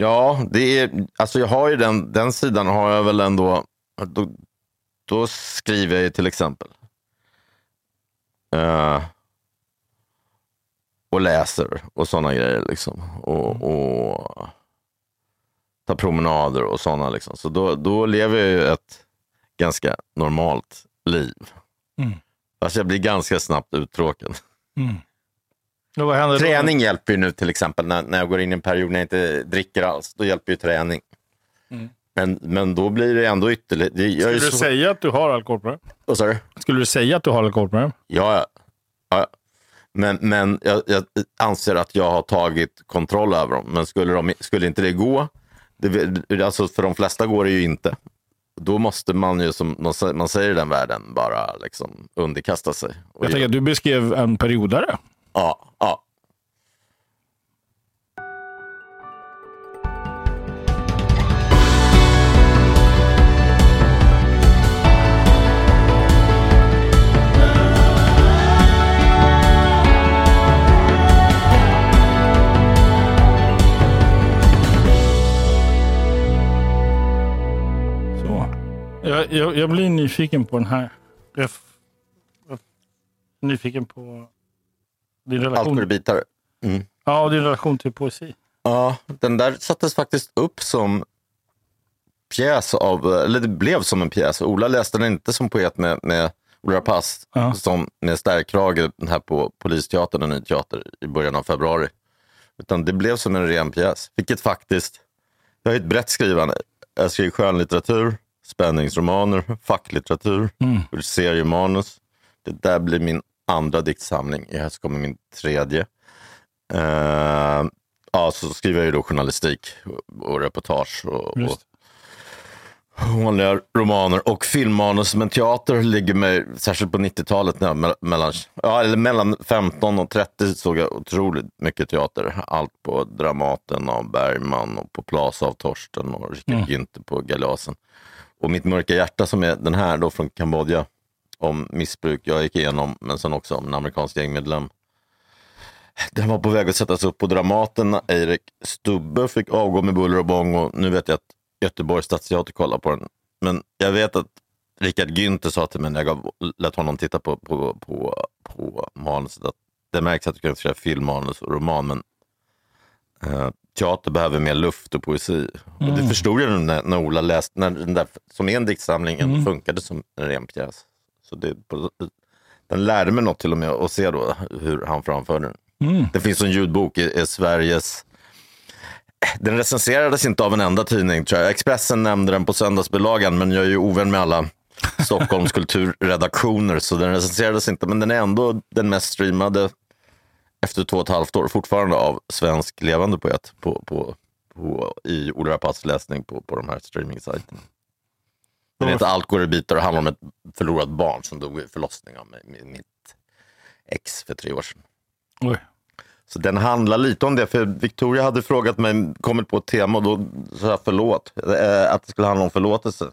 Ja, det är, alltså jag har ju den, den sidan har jag väl ändå. Då, då skriver jag ju till exempel. Eh, och läser och sådana grejer. Liksom. Och, och tar promenader och sådana. Liksom. Så då, då lever jag ju ett ganska normalt liv. Mm. Fast jag blir ganska snabbt uttråkad. Och händer då? Träning hjälper ju nu till exempel när, när jag går in i en period när jag inte dricker alls. Då hjälper ju träning. Men, men då blir det ändå ytterligare... Det Skulle du så... säga att du har alkoholproblem? Vad sa du? Skulle du säga att du har alkoholproblem? Ja, ja. Men, men jag, jag anser att jag har tagit kontroll över dem. Men skulle, de, skulle inte det gå, det, alltså för de flesta går det ju inte. Då måste man ju, som man säger- i den världen, bara liksom underkasta sig. Jag tänker du beskrev en periodare. Ja, ja. Så. Jag, jag, jag blir nyfiken på den här. Jag, jag, nyfiken på din Allt relation, går i bitar. ja, och din relation till poesi. Ja, den där sattes faktiskt upp som pjäs av, eller det blev som en pjäs. Ola läste den inte som poet med, med Ola Rapace, Ja. som med stärkrage här på Polisteatern och Ny Teater i början av februari. Utan det blev som en ren pjäs, vilket faktiskt, jag har ett brett skrivande. Jag skriver skönlitteratur, spänningsromaner, facklitteratur, seriemanus. Det där blir min andra diktsamling. I höst kommer min tredje. Eh, ja, så skriver jag ju då journalistik och, reportage och, vanliga romaner och filmmanus. Men teater ligger mig, särskilt på 90-talet, när jag me- mellan, ja, eller mellan 15 och 30 såg jag otroligt mycket teater. Allt på Dramaten av Bergman och på Plaza av Torsten och Richard Mm. Günther på Galeasen. Och Mitt mörka hjärta som är den här då från Kambodja om missbruk jag gick igenom, men sen också om en amerikansk gängmedlem. Den var på väg att sättas upp på Dramaten när Eirik Stubbe fick avgå med buller och bång och nu vet jag att Göteborgs stadsteater kollar på den. Men jag vet att Richard Günther sa till mig när jag gav, lät honom titta på, på, på, på manuset att det märks att du kan skriva filmmanus och roman, men eh, teater behöver mer luft och poesi. Och det förstod jag när, när Ola läste, när den där, som är en diktsamling, Mm. funkade som en ren pjäs. Så det, den lärde mig något till och med att se då hur han framförde den. Mm. Det finns en ljudbok i, i Sveriges... Den recenserades inte av en enda tidning. Tror jag. Expressen nämnde den på söndagsbilagan, men jag är ju ovän med alla Stockholms kulturredaktioner, så den recenserades inte. Men den är ändå den mest streamade efter två och ett halvt år fortfarande av svensk levande poet på, på, på, i Ola Rapaces läsning på, på de här streamingsajterna. Den heter Allt går i bitar och handlar om ett förlorat barn som dog i förlossning av mitt ex för tre år sedan. Oj. Så den handlar lite om det, för Victoria hade frågat mig, kommit på ett tema och då sa jag förlåt. Eh, Att det skulle handla om förlåtelse.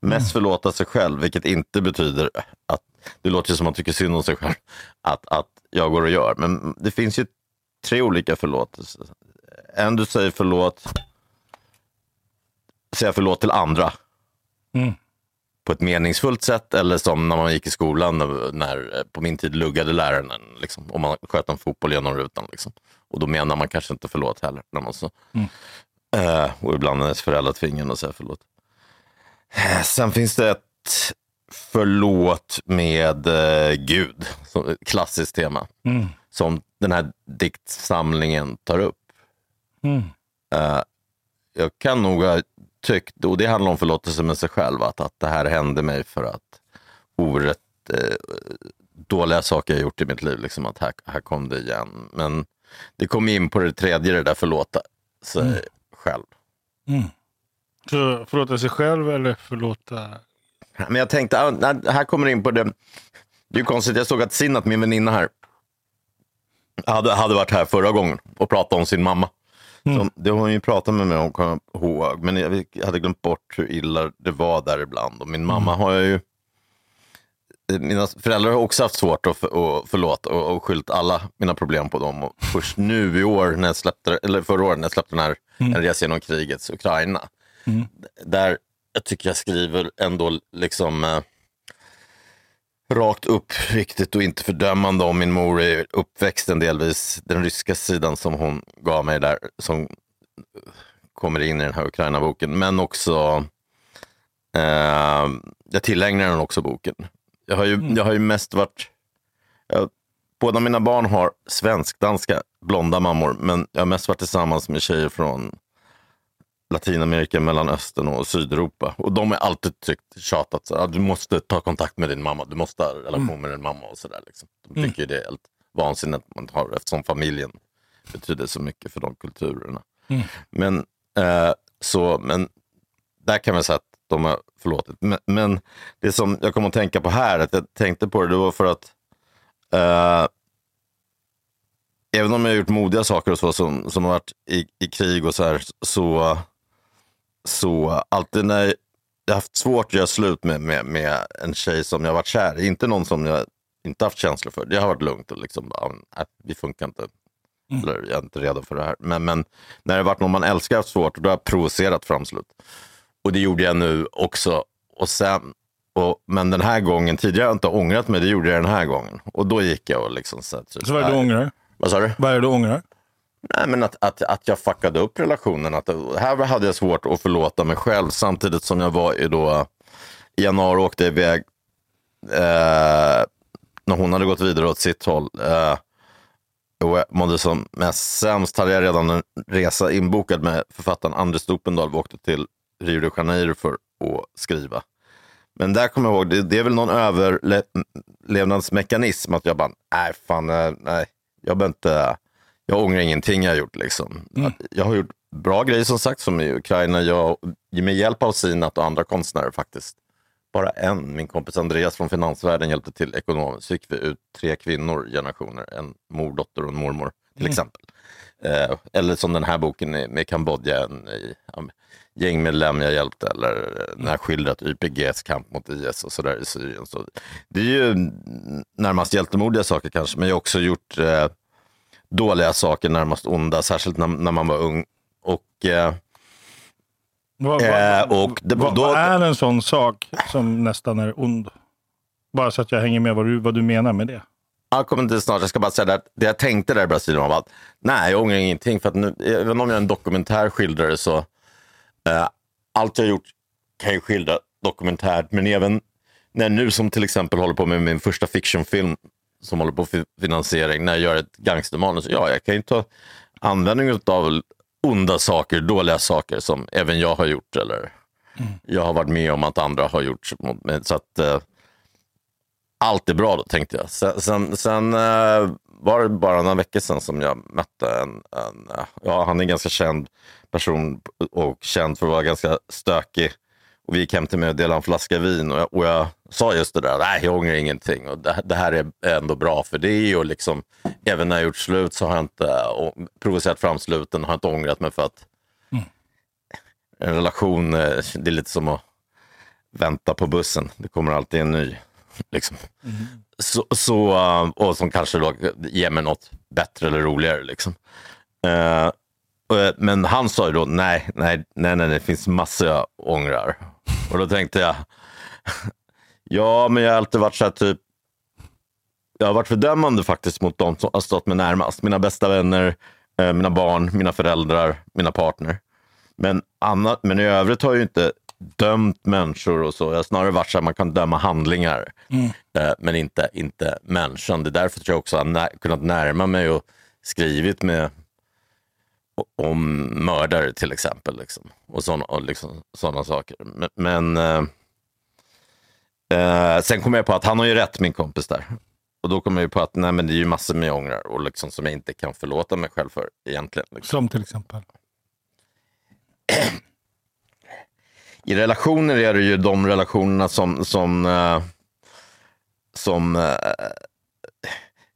Mest förlåta sig själv, vilket inte betyder att, det låter som att man tycker synd om sig själv, att, att jag går och gör. Men det finns ju tre olika förlåtelser. En du säger förlåt, säga förlåt till andra. Mm. På ett meningsfullt sätt eller som när man gick i skolan, när, eh, på min tid luggade läraren en, liksom, och man sköt en fotboll genom rutan. Liksom. Och då menar man kanske inte förlåt heller. När man så, eh, och ibland är ens föräldrar tvingar en att säga förlåt. Eh, Sen finns det ett förlåt med eh, Gud, som ett klassiskt tema. Mm. Som den här diktsamlingen tar upp. Mm. Eh, jag kan nog ha tyckt, och det handlar om förlåtelse med sig själv, att, att det här hände mig för att orätt, eh, dåliga saker jag gjort i mitt liv, liksom att här, här kom det igen. Men det kom in på det tredje, det där förlåta sig själv. Så förlåta sig själv eller förlåta... Men jag tänkte, ah, här kommer det in på det. Det är konstigt, jag såg att Sinat, min väninna här, hade, hade varit här förra gången och pratat om sin mamma. Så det har hon ju pratat med mig om, ihåg. Men jag hade glömt bort hur illa det var där ibland. Och min mamma har jag ju mina föräldrar har också haft svårt att, för, att förlåta och, och skyllt alla mina problem på dem. Och först nu i år, när jag släppte, eller förra året när jag släppte den här mm. En resa genom krigets Ukraina. Mm. Där jag tycker jag skriver ändå liksom eh, rakt upp riktigt och inte fördömande om min mor är uppväxten delvis den ryska sidan som hon gav mig där. Som kommer in i den här Ukraina-boken. Men också, eh, jag tillägnar den också boken. Jag har ju, mm. jag har ju mest varit, jag, båda mina barn har svensk-danska blonda mammor, men jag har mest varit tillsammans med tjejer från Latinamerika, Mellanöstern och Sydeuropa. Och de har alltid tyckt, tjatat, att du måste ta kontakt med din mamma, du måste ha relation mm. med din mamma och sådär. Liksom. De mm. tycker mm. det är helt vansinnigt att man har, eftersom familjen betyder så mycket för de kulturerna. Mm. Men, eh, så, men där kan man säga att de har förlåtit. Men, men, det som jag kom att tänka på här, att jag tänkte på det, det var för att eh, även om jag har gjort modiga saker och så, som, som har varit i, i krig och så här, så, så alltid när jag haft svårt att göra slut med, med, med en tjej som jag varit kär i, inte någon som jag inte haft känslor för. Det har varit lugnt och liksom, äh, vi funkar inte. Mm. Eller, jag är inte redo för det här. Men, men när det varit någon man älskar haft svårt, då har jag provocerat fram slut. Och det gjorde jag nu också. Och sen, och, men den här gången, tidigare har jag inte ångrat mig, det gjorde jag den här gången. Och då gick jag och liksom... Så, så vad är det du ångrar? Vad sa du? Vad är det du ångrar? Nej, men att, att, att jag fuckade upp relationen. Att, här hade jag svårt att förlåta mig själv samtidigt som jag var i, då, i januari åkte jag iväg eh, när hon hade gått vidare åt sitt håll. Eh, och jag mådde som mest sämst hade jag redan en resa inbokad med författaren Anders Stopendal. Vi åkte till Rio de Janeiro för att skriva. Men där kommer jag ihåg, det, det är väl någon överlevnadsmekanism att jag bara, nej fan, eh, nej, jag behöver inte, jag ångrar ingenting jag har gjort. Liksom. Mm. Jag har gjort bra grejer som sagt, som i Ukraina. Jag, med hjälp av Sinat och andra konstnärer faktiskt. Bara en, min kompis Andreas från finansvärlden hjälpte till ekonomiskt. Så fick vi ut tre kvinnor, generationer, en mor, dotter och en mormor till mm. exempel. Eh, eller som den här boken med Kambodja, en gängmedlem jag hjälpte, eller när jag skildrat YPGs kamp mot IS och sådär i Syrien. Så det är ju närmast hjältemodiga saker kanske, men jag har också gjort eh, dåliga saker, närmast onda, särskilt när, när man var ung. Och, eh, vad, vad, eh, och det, vad, då, vad är en sån sak som nästan är ond? Bara så att jag hänger med vad du, vad du menar med det. Jag kommer inte snart. Jag ska bara säga att det jag tänkte där i Brasilien var att nej, jag ångrar ingenting. För att nu, även om jag är en dokumentär skildrare så eh, allt jag gjort kan jag skildra dokumentärt. Men även när nu som till exempel håller på med min första fictionfilm som håller på för finansiering, när jag gör ett gangstermanus. Ja, jag kan ju ta användning av onda saker, dåliga saker som även jag har gjort. Eller mm. jag har varit med om att andra har gjort. Så att eh, allt är bra då, tänkte jag. Sen, sen, sen eh, var det bara några veckor sedan som jag mötte en, en, ja, han är en ganska känd person och känd för att vara ganska stökig. Och vi gick hem till mig och delade en flaska vin och jag, och jag sa just det där, nej jag ångrar ingenting och det, det, här är ändå bra för det. Och liksom, även när jag gjort slut så har jag inte och, provocerat fram sluten, har inte ångrat mig för att mm. en relation, eh, det är lite som att vänta på bussen. Det kommer alltid en ny. Liksom. Mm. Så, så, eh, och som kanske då ger mig något bättre eller roligare. Liksom. Uh, men han sa ju då, nej, nej, nej, nej, det finns massor jag ångrar. Och då tänkte jag, ja, men jag har alltid varit så här typ, jag har varit fördömande faktiskt mot de som har stått mig närmast. Mina bästa vänner, mina barn, mina föräldrar, mina partner. Men, annat, men i övrigt har jag ju inte dömt människor och så. Jag har snarare varit så att man kan döma handlingar, mm. eh, men inte, inte människan. Det är därför jag också har när, kunnat närma mig och skrivit med om mördare till exempel. Liksom. Och sådana liksom, såna saker. Men, eh, eh, sen kom jag på att han har ju rätt, min kompis där. Och då kom jag på att nej, men det är ju massor med ångrar och liksom, som jag inte kan förlåta mig själv för egentligen. Liksom. Som till exempel? i relationer är det ju de relationerna som, som, uh, som uh,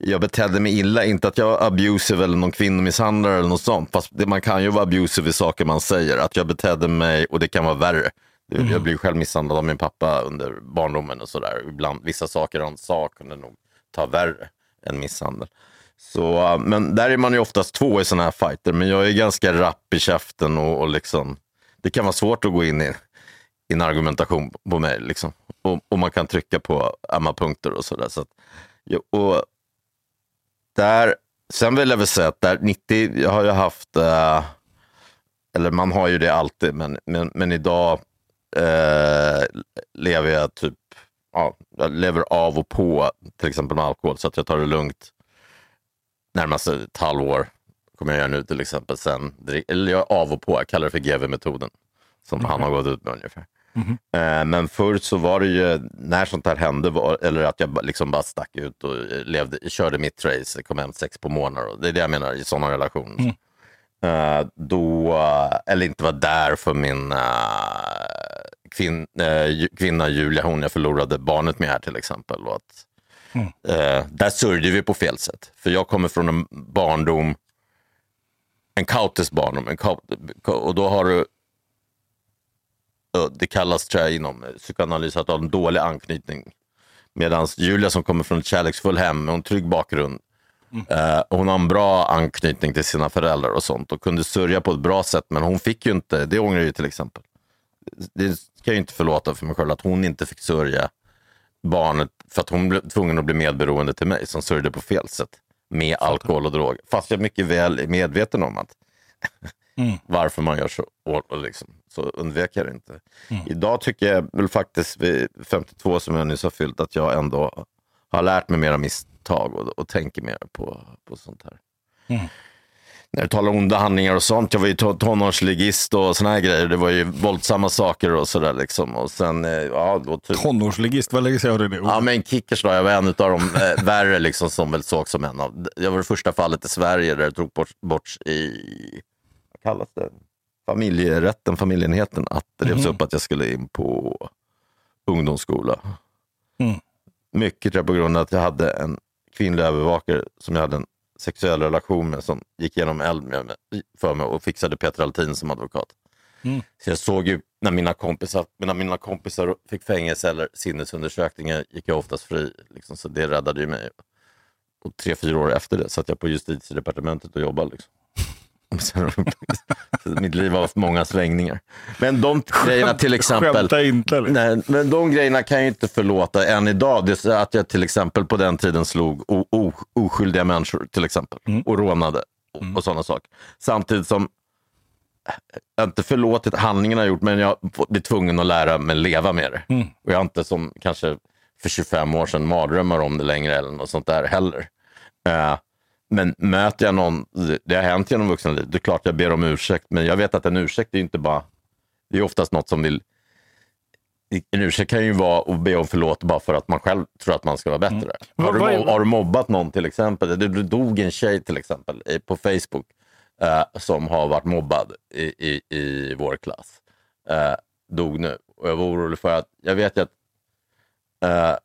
jag betedde mig illa. Inte att jag var abusive eller någon kvinnomisshandlare eller något sånt. Fast det, man kan ju vara abusive i saker man säger. Att jag betedde mig, och det kan vara värre, Mm. Jag blev själv misshandlad av min pappa under barndomen och sådär. Ibland, vissa saker han sa kunde nog ta värre än misshandel. Så, men där är man ju oftast två i sådana här fighter. Men jag är ganska rapp i käften och, och liksom, det kan vara svårt att gå in i, i en argumentation på mig. Liksom. Och, och man kan trycka på ömma punkter och sådär. Så och där, sen vill jag väl säga att där 90, jag har ju haft, äh, eller man har ju det alltid, men, men, men idag äh, lever jag typ, ja, jag lever av och på till exempel med alkohol så att jag tar det lugnt närmaste ett halvår kommer jag göra nu till exempel. Sen, eller jag av och på, jag kallar det för GV-metoden. Som mm. han har gått ut med ungefär. Mm. Eh, men förr så var det ju, när sånt här hände, var, eller att jag liksom bara stack ut och levde, körde mitt race, kom hem sex på morgnar. Det är det jag menar i sådana relationer. Mm. Uh, då, eller inte var där för min uh, kvin, kvinna Julia, hon jag förlorade barnet med här till exempel. Och att, mm. där sörjde vi på fel sätt. För jag kommer från en barndom, en kaotisk barndom. En kaot, och då har du det kallas tror jag, inom psykoanalys att ha en dålig anknytning. Medan Julia som kommer från ett kärleksfull hem med en trygg bakgrund, mm. eh, hon har en bra anknytning till sina föräldrar och sånt och kunde sörja på ett bra sätt. Men hon fick ju inte, det ångrar jag ju till exempel. Det kan jag ju inte förlåta för mig själv att hon inte fick sörja barnet för att hon blev tvungen att bli medberoende till mig som sörjde på fel sätt med alkohol och droger. Fast jag mycket väl är medveten om att mm. varför man gör så. Och, och liksom, så undvek jag det inte. Mm. Idag tycker jag väl faktiskt vid 52 som jag nyss har fyllt att jag ändå har lärt mig mera misstag och, och tänker mer på, på sånt här. Mm. När du talar onda handlingar och sånt. Jag var ju tonårsligist och såna här grejer. Det var ju våldsamma saker och sådär. Liksom. Och sen, eh, ja, då typ... Tonårsligist, vad lägger sig det? Ja, men kickers då. Jag var en av de eh, värre liksom, som väl såg som en av... Jag var det första fallet i Sverige där det tog bort, bort i kallas det? familjerätten, familjeenheten, att det revs mm. upp att jag skulle in på ungdomsskola. Mm. Mycket tror jag på grund av att jag hade en kvinnlig övervakare som jag hade en sexuell relation med som gick igenom eld för mig och fixade Peter Altin som advokat. Mm. Så jag såg ju när mina kompisar, när mina kompisar fick fängelse eller sinnesundersökningar gick jag oftast fri. Liksom, så det räddade ju mig. Och tre, fyra år efter det satt jag på justitiedepartementet och jobbade. Liksom. Mitt liv har haft många svängningar. Men de grejerna till exempel. Inte. Nej, men de grejerna kan jag inte förlåta än idag. Det är att jag till exempel på den tiden slog oskyldiga människor till exempel. Mm. Och rånade och, mm. och sådana saker. Samtidigt som jag inte förlåtit handlingarna jag gjort, men jag blir tvungen att lära mig leva med det. Mm. Och jag har inte som kanske för 25 år sedan mardrömmar om det längre eller något sånt där heller. Uh, men möter jag någon, det har hänt genom vuxenlivet, det är klart jag ber om ursäkt. Men jag vet att en ursäkt är inte bara, det är oftast något som vill en ursäkt kan ju vara att be om förlåt bara för att man själv tror att man ska vara bättre. Mm. Har, du, har, du, mobbat någon till exempel? Det dog en tjej till exempel på Facebook eh, som har varit mobbad i, i, i vår klass. Eh, dog nu. Och jag var orolig för att, jag vet ju att eh,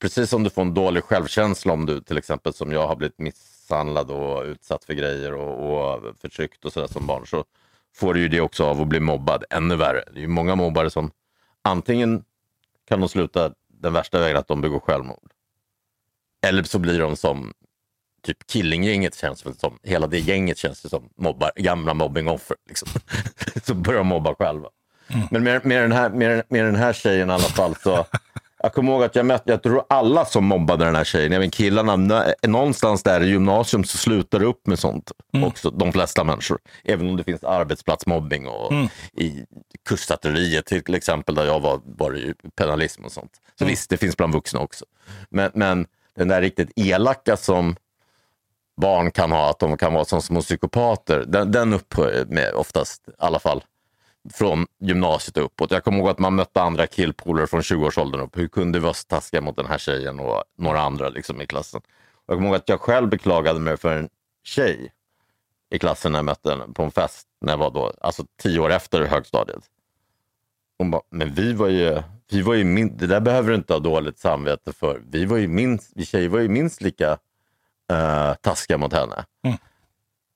precis som du får en dålig självkänsla om du till exempel som jag har blivit miss misshandlad och utsatt för grejer och, och förtryckt och sådär som barn så får du ju det också av att bli mobbad ännu värre. Det är ju många mobbare som antingen kan de sluta den värsta vägen att de begår självmord. Eller så blir de som typ Killinggänget känns väl som, hela det gänget känns det som mobbar, gamla mobbingoffer. Liksom. så börjar de mobba själva. Mm. Men med, med, den här, med, med den här tjejen i alla fall så Jag kommer ihåg att jag mötte, jag tror alla som mobbade den här tjejen, även killarna, någonstans där i gymnasium så slutar det upp med sånt. Mm. Också, de flesta människor. Även om det finns arbetsplatsmobbing och mm. i kustartilleriet till exempel, där jag var, var det ju penalism och sånt. Så mm. visst, det finns bland vuxna också. Men, men den där riktigt elaka som barn kan ha, att de kan vara som små psykopater, den, den upphör med oftast, i alla fall från gymnasiet och uppåt. Jag kommer ihåg att man mötte andra killpolare från 20-årsåldern upp. Hur kunde vi vara så taskiga mot den här tjejen och några andra liksom, i klassen? Jag kommer ihåg att jag själv beklagade mig för en tjej i klassen när jag mötte henne på en fest när jag var då, alltså tio år efter högstadiet. Hon bara, men vi var ju, vi var ju min, det där behöver du inte ha dåligt samvete för. Vi, var ju minst, vi tjejer var ju minst lika uh, taskiga mot henne. Mm.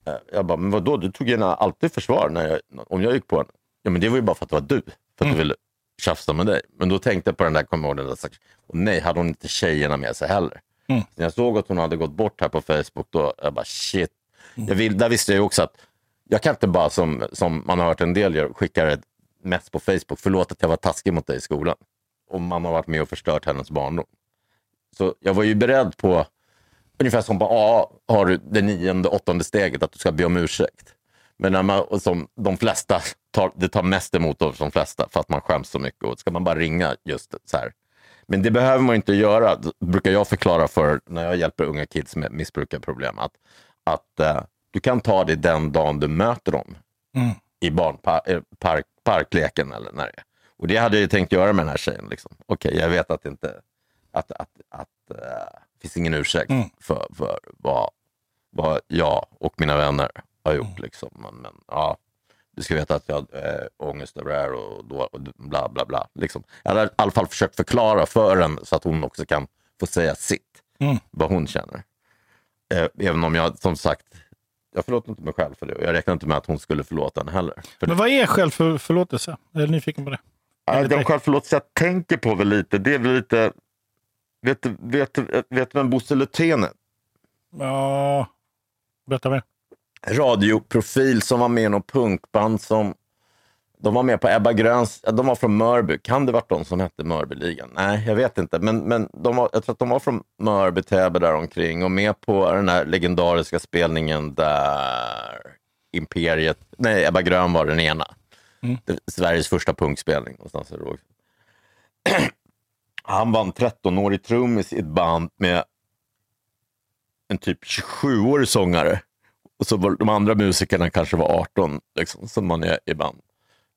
Uh, jag bara, men vadå, du tog gärna alltid försvar när jag, om jag gick på henne. Ja, men det var ju bara för att det var du. För att mm. du ville tjafsa med dig. Men då tänkte jag på den där, kommer ihåg den där och nej, hade hon inte tjejerna med sig heller. Mm. När jag såg att hon hade gått bort här på Facebook, då jag bara shit. Mm. Jag vill, där visste jag ju också att jag kan inte bara, som, som man har hört en del gör, skicka ett mess på Facebook. Förlåt att jag var taskig mot dig i skolan. Och man har varit med och förstört hennes barndom. Så jag var ju beredd på, ungefär som på A har du det nionde, åttonde steget, att du ska be om ursäkt. Men när man, som de flesta, tar, det tar mest emot av de flesta för att man skäms så mycket. Och ska man bara ringa just så här. Men det behöver man inte göra, det brukar jag förklara för när jag hjälper unga kids med missbrukarproblem. Att, att uh, du kan ta det den dagen du möter dem mm. i barnpark, park, parkleken eller när det är. Och det hade jag tänkt göra med den här tjejen. Liksom. Okej, okay, jag vet att det inte att, att, att, uh, finns ingen ursäkt mm. för, för vad, vad jag och mina vänner har gjort. Mm. Liksom. Men, men, ja, du ska veta att jag har äh, ångest över det här och, då, och bla bla bla. Liksom. Jag har i alla fall försökt förklara för henne så att hon också kan få säga sitt, mm. vad hon känner. Äh, även om jag som sagt, jag förlåter inte mig själv för det och jag räknar inte med att hon skulle förlåta henne heller. För Men vad är självförlåtelse? Jag är nyfiken på det. Ja, den självförlåtelse jag tänker på väl lite, det är väl lite... Vet du vet, vet vem Bosse Lutén är? Ja, berätta mer radioprofil som var med i något punkband som de var med på Ebba Gröns, de var från Mörby. Kan det varit de som hette Mörbyligan? Nej, jag vet inte. Men, men de var, jag tror att de var från Mörby, Täby där omkring och med på den här legendariska spelningen där Imperiet, nej Ebba Grön var den ena. Mm. Sveriges första punkspelning. Någonstans Han var en 13-årig trummis i ett band med en typ 27-årig sångare. Och så var de andra musikerna kanske var 18, liksom, som man är i band.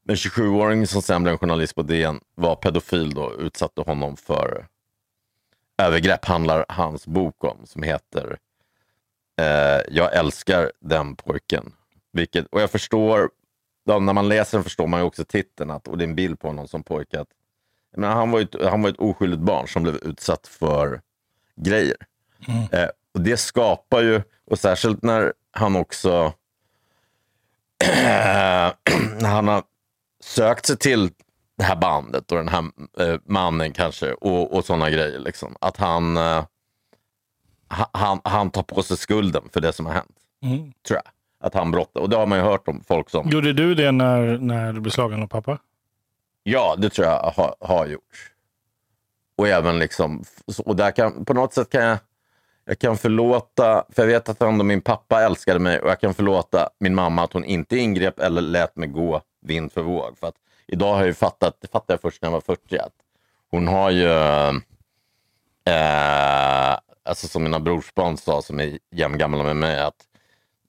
Men 27-åringen som sen blev journalist på DN var pedofil då, utsatte honom för övergrepp, handlar hans bok om, som heter eh, Jag älskar den pojken. Vilket, och jag förstår, då, när man läser den förstår man ju också titeln, att, och det är en bild på honom som pojke. Att, men han, var ett, han var ett oskyldigt barn som blev utsatt för grejer. Mm. Eh, och Det skapar ju, och särskilt när han också han har sökt sig till det här bandet och den här eh, mannen kanske och, och sådana grejer. Liksom. Att han, eh, han, han tar på sig skulden för det som har hänt. Mm. Tror jag. Att han brottar. Och det har man ju hört om folk som... Gjorde du det när, när du blev slagen av pappa? Ja, det tror jag har, har gjort. Och även liksom, och där kan, på något sätt kan jag jag kan förlåta, för jag vet att ändå min pappa älskade mig och jag kan förlåta min mamma att hon inte ingrep eller lät mig gå vind för våg. För att idag har jag ju fattat, det fattade jag först när jag var 40, att hon har ju, eh, alltså som mina brorsbarn sa som är jämngamla med mig, att,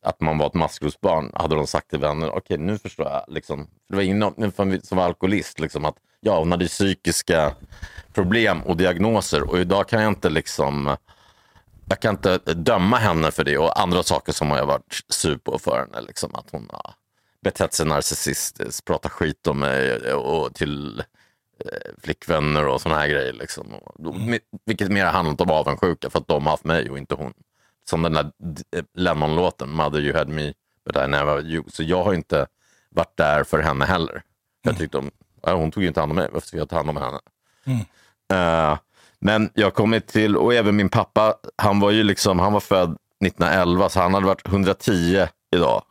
att man var ett maskrosbarn, hade de sagt till vänner. Okej, okay, nu förstår jag. Liksom. det var ingen som var alkoholist, liksom, att ja, hon hade psykiska problem och diagnoser och idag kan jag inte liksom jag kan inte döma henne för det och andra saker som har varit sur på för henne. Liksom, att hon har betett sig narcissistiskt, pratat skit om mig och till eh, flickvänner och såna här grejer. Liksom. Mm. Vilket mer handlat om avundsjuka för att de har haft mig och inte hon. Som den där Lennon-låten, Mother you had me but I never you. Så jag har inte varit där för henne heller. Mm. Jag tyckte om, hon tog ju inte hand om mig, varför ska jag ta hand om henne? Mm. Uh, men jag kommit till, och även min pappa, han var ju liksom, han var född 1911 så han hade varit 110 idag.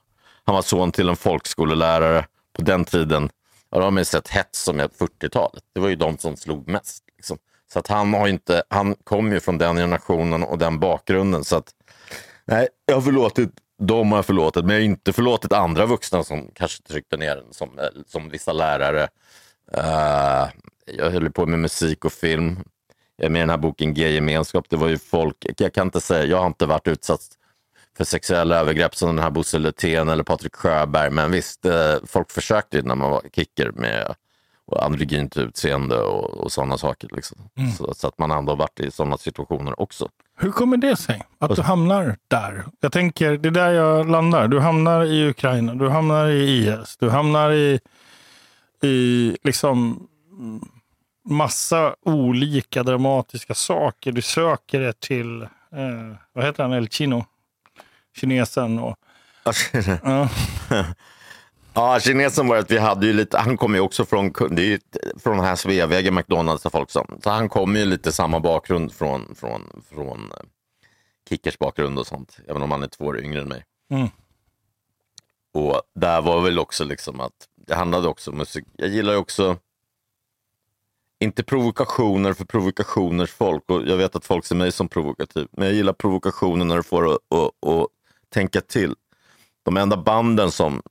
Han var son till en folkskolelärare. På den tiden, Och då har man sett hets som är 40-talet. Det var ju de som slog mest. Liksom. Så att han, har inte, han kom ju från den generationen och den bakgrunden. Så att, nej, jag har förlåtit dem har jag förlåtit, men jag har inte förlåtit andra vuxna som kanske tryckte ner den, som, eh, som vissa lärare. Uh, jag höll på med musik och film med den här boken G-gemenskap. Det var ju folk, jag kan inte säga, jag har inte varit utsatt för sexuella övergrepp som den här Bosse Lutén eller Patrik Sjöberg. Men visst, eh, folk försökte när man var kicker med androgynt utseende och, och sådana saker. Liksom. Mm. Så, så, att man ändå varit i sådana situationer också. Hur kommer det sig att du hamnar där? Jag tänker, det är där jag landar. Du hamnar i Ukraina, du hamnar i IS, du hamnar i, i liksom massa olika dramatiska saker. Du söker det till, eh, vad heter han, El Chino? Kinesen. Och, ja. Ja, kinesen var att vi hade ju lite, han kommer ju också från, det är ju från här Sveavägen, McDonalds, där folk som, så han kommer ju lite samma bakgrund från, från, från eh, Kickers bakgrund och sånt, även om han är två år yngre än mig. Mm. Och där var väl också liksom att, det handlade också om musik, jag gillar ju också, inte provokationer för provokationers folk, och jag vet att folk ser mig som provokativ, men jag gillar provokationer när du får att, att, att tänka till. De enda banden som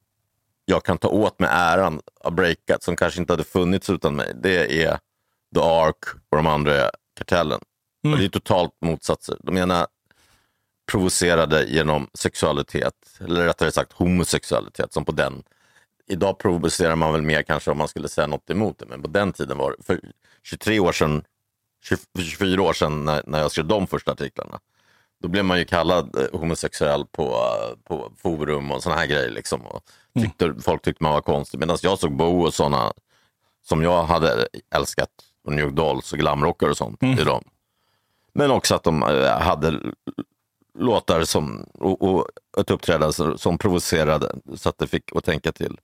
jag kan ta åt mig äran av breakat, som kanske inte hade funnits utan mig, det är The Ark och de andra Kartellen. Och det är totalt motsatser. De ena provocerade genom sexualitet, eller rättare sagt homosexualitet, som på den. Idag provocerar man väl mer kanske om man skulle säga något emot det, men på den tiden var det, för 23 år sedan, 24 år sedan när, när jag skrev de första artiklarna, då blev man ju kallad eh, homosexuell på, eh, på forum och såna här grejer. Liksom. Och tyckte, Folk tyckte man var konstig. Medan jag såg Bo och såna som jag hade älskat, och New Dolls och glamrockare och sånt i dem. Men också att de eh, hade låtar som, och, och ett uppträdande som, som provocerade så att det fick att tänka till.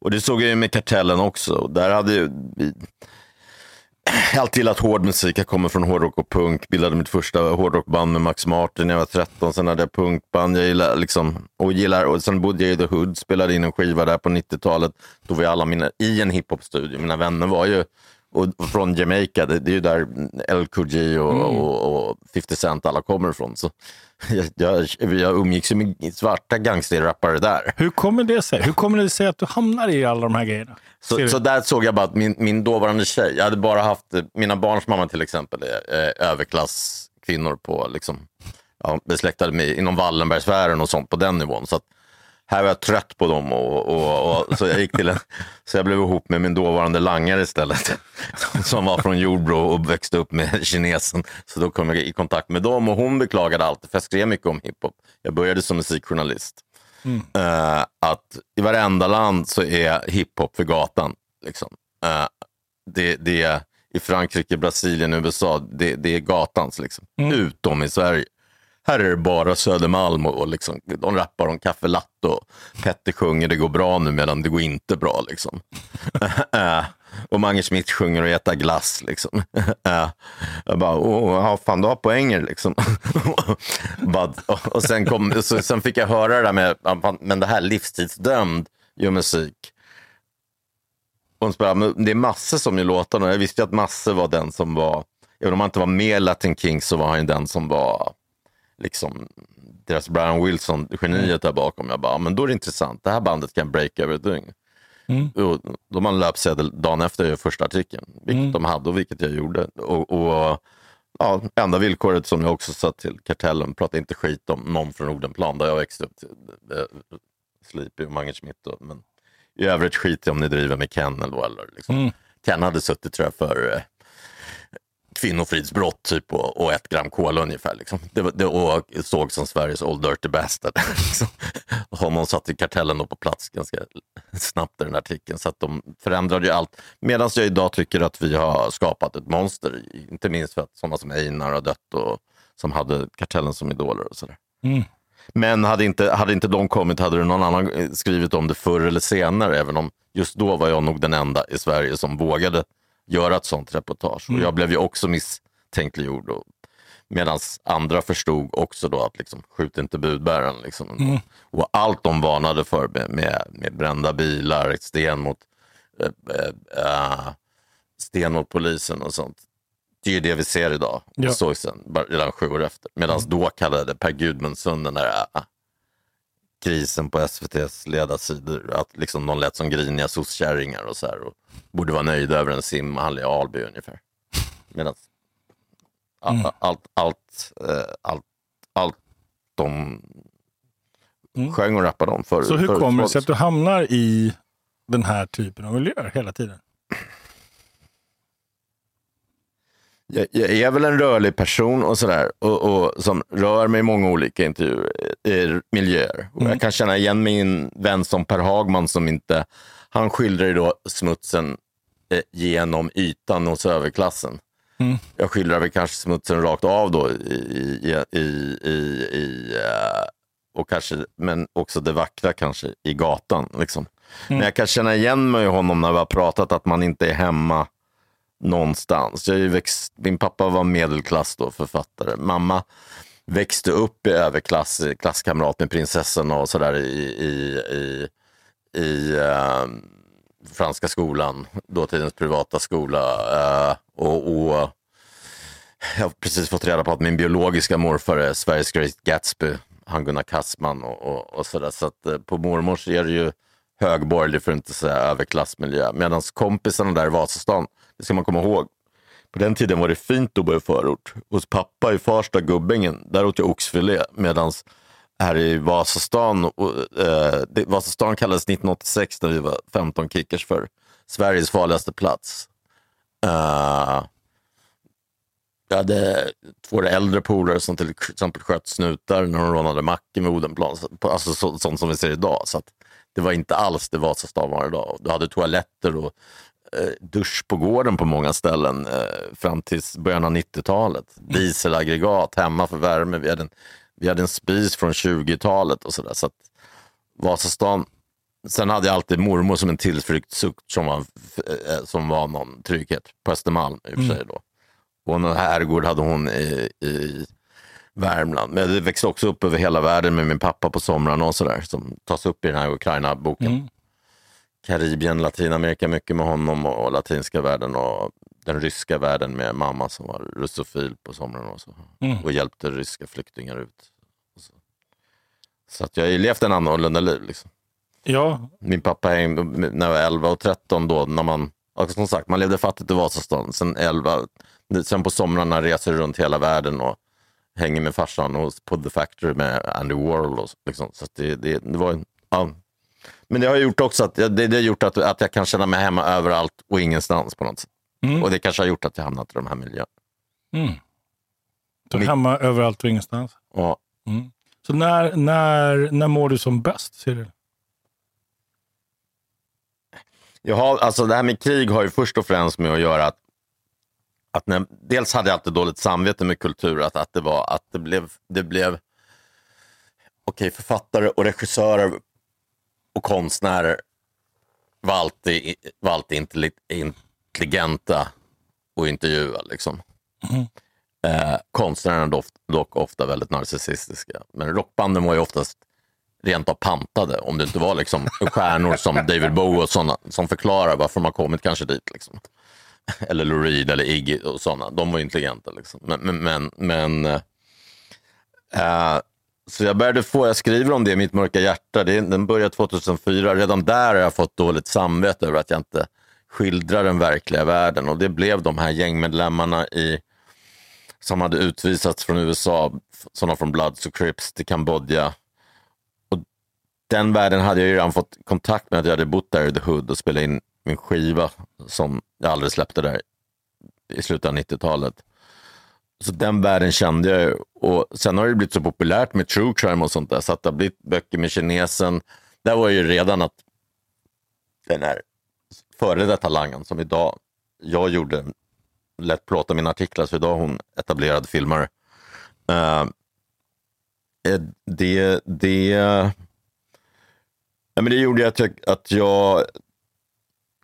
Och det såg jag ju med Kartellen också. Där hade ju vi, jag har alltid gillat hård musik. Jag kommer från hårdrock och punk. Bildade mitt första hårdrockband med Max Martin när jag var 13. Sen hade jag punkband. Jag gillar liksom, och gillar, och sen bodde jag i The Hood. Spelade in en skiva där på 90-talet. Då var ju alla mina i en hiphop-studio. Mina vänner var ju och från Jamaica. Det, det är ju där LKG och, och, och 50 Cent alla kommer ifrån. Så jag, jag, jag umgicks ju med svarta gangsterrappare där. Hur kommer det sig? Hur kommer det sig att du hamnar i alla de här grejerna? Så, så där såg jag bara att min, min dåvarande tjej, jag hade bara haft, mina barns mamma till exempel är eh, överklasskvinnor på, liksom, ja, besläktade med inom Wallenbergsfären och sånt på den nivån. Så att, här var jag trött på dem och, och, och så jag gick till en, så jag blev ihop med min dåvarande langare istället. Som var från Jordbro och växte upp med kinesen. Så då kom jag i kontakt med dem och hon beklagade alltid, för jag skrev mycket om hiphop. Jag började som musikjournalist. Eh, att i varenda land så är hiphop för gatan. Liksom. Eh, det, det är i Frankrike, Brasilien, USA, det, det är gatans. Liksom. Utom i Sverige. Här är det bara Södermalm och, liksom, de rappar om kaffe latte och Petter sjunger det går bra nu medan det går inte bra. Liksom. Äh, och Mange Schmidt sjunger och äter glass. Liksom. Äh, jag bara, åh, ja, fan du har poänger liksom. Och, sen, kom, så, sen fick jag höra det där med, men det här livstidsdömd gör musik. Och hon bara, men det är Masse som gör låtarna. Jag visste ju att Masse var den som var, även om han inte var med Latin Kings så var han ju den som var liksom deras Brian Wilson, geniet där bakom. Jag bara, men då är det intressant. Det här bandet kan break över ett dygn. Och de har en löpsedel dagen efter jag första artikeln, vilket de hade och vilket jag gjorde. Och, och ja, enda villkoret som jag också satt till Kartellen, prata inte skit om någon från Odenplan där jag växte upp. Eh, Sleepy och Mange Schmidt. Då, men i övrigt skit om ni driver med Ken eller. Eller, liksom. Ken hade suttit tror jag för eh, kvinnofridsbrott typ, och, och ett gram kola ungefär. Liksom. Det, det, och såg som Sveriges Old Dirty Bastard. Liksom. Honom satt i kartellen då på plats ganska snabbt i den artikeln. Så att de förändrade ju allt. Medan jag idag tycker att vi har skapat ett monster. Inte minst för att sådana som Einar har dött och som hade kartellen som idoler och sådär. Men hade inte, hade inte de kommit hade det någon annan eh, skrivit om det förr eller senare. Även om just då var jag nog den enda i Sverige som vågade göra ett sånt reportage. Och jag blev ju också misstänkliggjord. Medan andra förstod också då att liksom, skjut inte budbäraren. Liksom. Och allt de varnade för med, med, med brända bilar, sten mot, eh, eh, sten mot polisen och sånt. Det är ju det vi ser idag. Ja. Och såg sen, redan sju år efter. Medan då kallade Per Gudmundsson den där äh, krisen på SVTs ledarsidor. Att liksom de lät som griniga sosskärringar och så här. Och borde vara nöjda över en simhall i Alby ungefär. Medan Mm. allt, allt, allt, eh, allt, allt de sjöng och rappade om förr. Mm. Så hur förut kommer det sig att du hamnar i den här typen av miljöer hela tiden? Jag, jag är väl en rörlig person och sådär och, och som rör mig i många olika intervjuer, eh, miljöer. Och Jag kan känna igen min vän som Per Hagman som inte, han skildrar ju då smutsen eh, genom ytan hos överklassen. Jag skildrar väl kanske smutsen rakt av då i, i, i, i, eh, och kanske, men också det vackra kanske i gatan. Liksom. Men jag kan känna igen mig i honom när vi har pratat att man inte är hemma någonstans. Jag är ju växt, min pappa var medelklass då, författare. Mamma växte upp i överklass, klasskamrat med prinsessan och sådär i, i, i, i eh, franska skolan, dåtidens privata skola. eh, och, och jag har precis fått reda på att min biologiska morfar är Sveriges Great Gatsby, han Gunnar Kassman och, och, och sådär. Så att eh, på mormors är det ju högborgerlig, för att inte säga överklassmiljö. Medan kompisarna där i Vasastan, det ska man komma ihåg, på den tiden var det fint att bo i förort. Hos pappa i Farsta, Gubbängen, där åt jag oxfilé. Medan här i Vasastan, och, eh, det, Vasastan kallades 1986 när vi var 15 kickers för Sveriges farligaste plats. Uh, jag hade två äldre polare som till exempel sköt snutar när de rånade macken vid Odenplan. Alltså så, sånt som vi ser idag. Så att det var inte alls det Vasastan var idag. Du hade toaletter och dusch på gården på många ställen eh, fram till början av 90-talet. Dieselaggregat hemma för värme. Vi hade en, vi hade en spis från 20-talet och sådär. Så att Vasastan Sen hade jag alltid mormor som en tillflyktssukt som var, eh, som var någon trygghet på Östermalm i och för sig. Då. Och en herrgård hade hon i, i Värmland. Men det växte också upp över hela världen med min pappa på somrarna och sådär. Som tas upp i den här Ukraina-boken. Mm. Karibien, Latinamerika mycket med honom och, latinska världen och den ryska världen med mamma som var russofil på somrarna och så. Mm. Och hjälpte ryska flyktingar ut. Så, så att jag har ju levt en annorlunda liv. Liksom. Ja, Min pappa när jag var 11 och 13 då, när man, som sagt, man levde fattigt i Vasastan. Sen 11, sen på somrarna reser runt hela världen och hänger med farsan och på The Factory med Andy Warhol. Och, så, liksom. så det, det, det var en, ja. Men det har gjort också att, det, det har gjort att, att jag kan känna mig hemma överallt och ingenstans på något sätt. Mm. Och det kanske har gjort att jag hamnat i de här miljöerna. Mm. Du är hemma överallt och ingenstans. Och Mm. Så när, när, när mår du som bäst, Cyril? Jag har, alltså det här med krig har ju först och främst med att göra att, att när, dels hade jag alltid dåligt samvete med kultur, att, att det var att det blev, det blev okej, författare och regissörer och konstnärer var alltid, var alltid intelli- intelligenta och intervjua. Liksom. Mhm. Eh, konstnärerna dock, dock ofta väldigt narcissistiska. Men rockbanden var ju oftast rent av pantade om det inte var liksom stjärnor som David Bowie och sådana som förklarar varför de har kommit kanske dit. Liksom. Eller Lou Reed eller Iggy och sådana. De var intelligenta. Liksom. Men, men, men, men eh, så jag började få, jag skriver om det i Mitt mörka hjärta, det, den började 2004. Redan där har jag fått dåligt samvete över att jag inte skildrar den verkliga världen. Och det blev de här gängmedlemmarna i, som hade utvisats från USA, sådana från Bloods och Crips till Kambodja. Och den världen hade jag ju redan fått kontakt med, att jag hade bott där i The Hood och spelat in min skiva som jag aldrig släppte där i slutet av 90-talet. Så den världen kände jag ju. Och sen har det blivit så populärt med true crime och sånt där, så att det har blivit böcker med kinesen. Där var ju redan att den här före detta langen som idag, jag gjorde, lät plåta mina artiklar, så idag är hon etablerad filmare. Uh, det, det, ja, men det gjorde att jag, att jag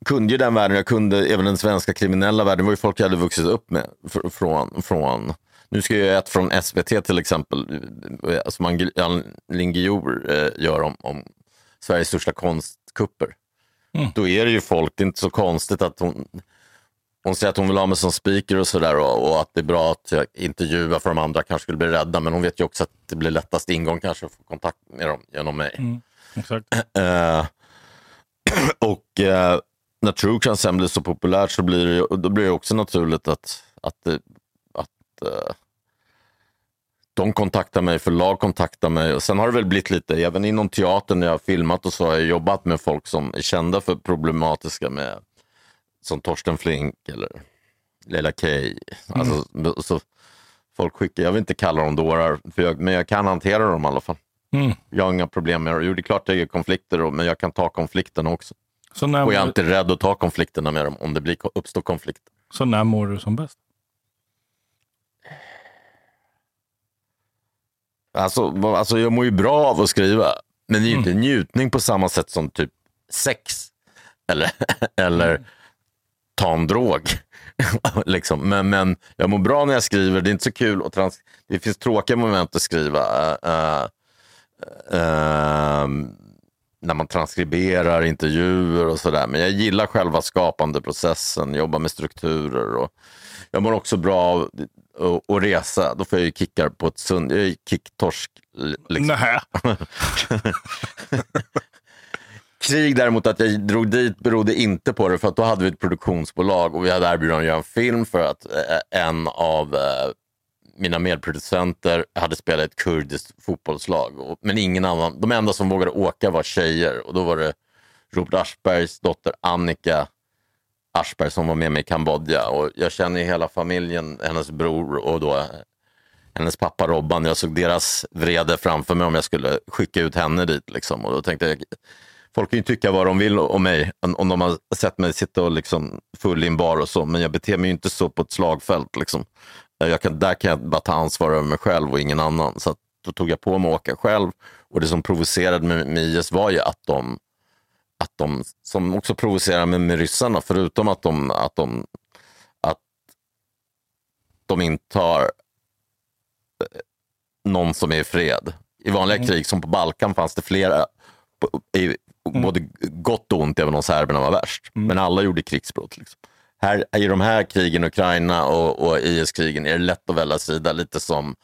kunde ju den världen, jag kunde även den svenska kriminella världen, det var ju folk jag hade vuxit upp med. fr- Från, från, nu ska jag göra ett från SVT till exempel, som Ann Linguior eh, gör om, om Sveriges största konstkupper. Mm. Då är det ju folk, det är inte så konstigt att hon, hon säger att hon vill ha mig som speaker och sådär och, och att det är bra att jag intervjuar för de andra kanske skulle bli rädda, men hon vet ju också att det blir lättast ingång kanske att få kontakt med dem genom mig. Mm. Exakt. Eh, och eh, när true crime blir så populärt så blir det, då blir det också naturligt att, att, det- att eh, de kontaktar mig, förlag kontaktar mig. Och sen har det väl blivit lite, även inom teatern när jag har filmat och så har jag jobbat med folk som är kända för problematiska med, som Torsten Flink eller Leila K. Alltså, så folk skickar, jag vill inte kalla dem dårar, för jag, men jag kan hantera dem i alla fall. Mm. Jag har inga problem med det. Jo, det är klart det är konflikter, men jag kan ta konflikterna också. Så, när, Och jag är inte rädd att ta konflikterna med dem om det blir, uppstår konflikter. så när mår du som bäst? Alltså, alltså jag mår ju bra av att skriva, men det är ju inte njutning på samma sätt som typ sex. Eller, eller ta en drog. liksom. men, men jag mår bra när jag skriver. Det är inte så kul. Och trans det finns tråkiga moment att skriva. Uh, uh, när man transkriberar intervjuer och sådär. Men jag gillar själva skapandeprocessen, jobba med strukturer. Och jag mår också bra av att resa. Då får jag ju kickar på ett sund... Jag är kicktorsk. Liksom. Nähä. Krig däremot, att jag drog dit berodde inte på det för att då hade vi ett produktionsbolag och vi hade erbjudit att göra en film för att eh, en av eh, mina medproducenter hade spelat ett kurdiskt fotbollslag. Men ingen annan, de enda som vågade åka var tjejer och då var det Robert Aschbergs dotter Annika Aschberg som var med mig i Kambodja. Och jag känner hela familjen, hennes bror och då hennes pappa Robban. Jag såg deras vrede framför mig om jag skulle skicka ut henne dit. Liksom. Och då tänkte jag, folk kan ju tycka vad de vill om mig, om de har sett mig sitta och liksom full i en bar och så, men jag beter mig ju inte så på ett slagfält. Liksom. Jag kan, där kan jag bara ta ansvar över mig själv och ingen annan. Så då tog jag på mig att åka själv. Och det som provocerade mig med IS var ju att de, att de som också provocerade mig med ryssarna, förutom att de, att de, att de intar eh, någon som är i fred. I vanliga mm. krig som på Balkan fanns det flera, i, mm. både gott och ont, även om serberna var värst. Mm. Men alla gjorde krigsbrott. Liksom här, i de här krigen, Ukraina och, och IS-krigen, är det lätt att välja sida. Lite som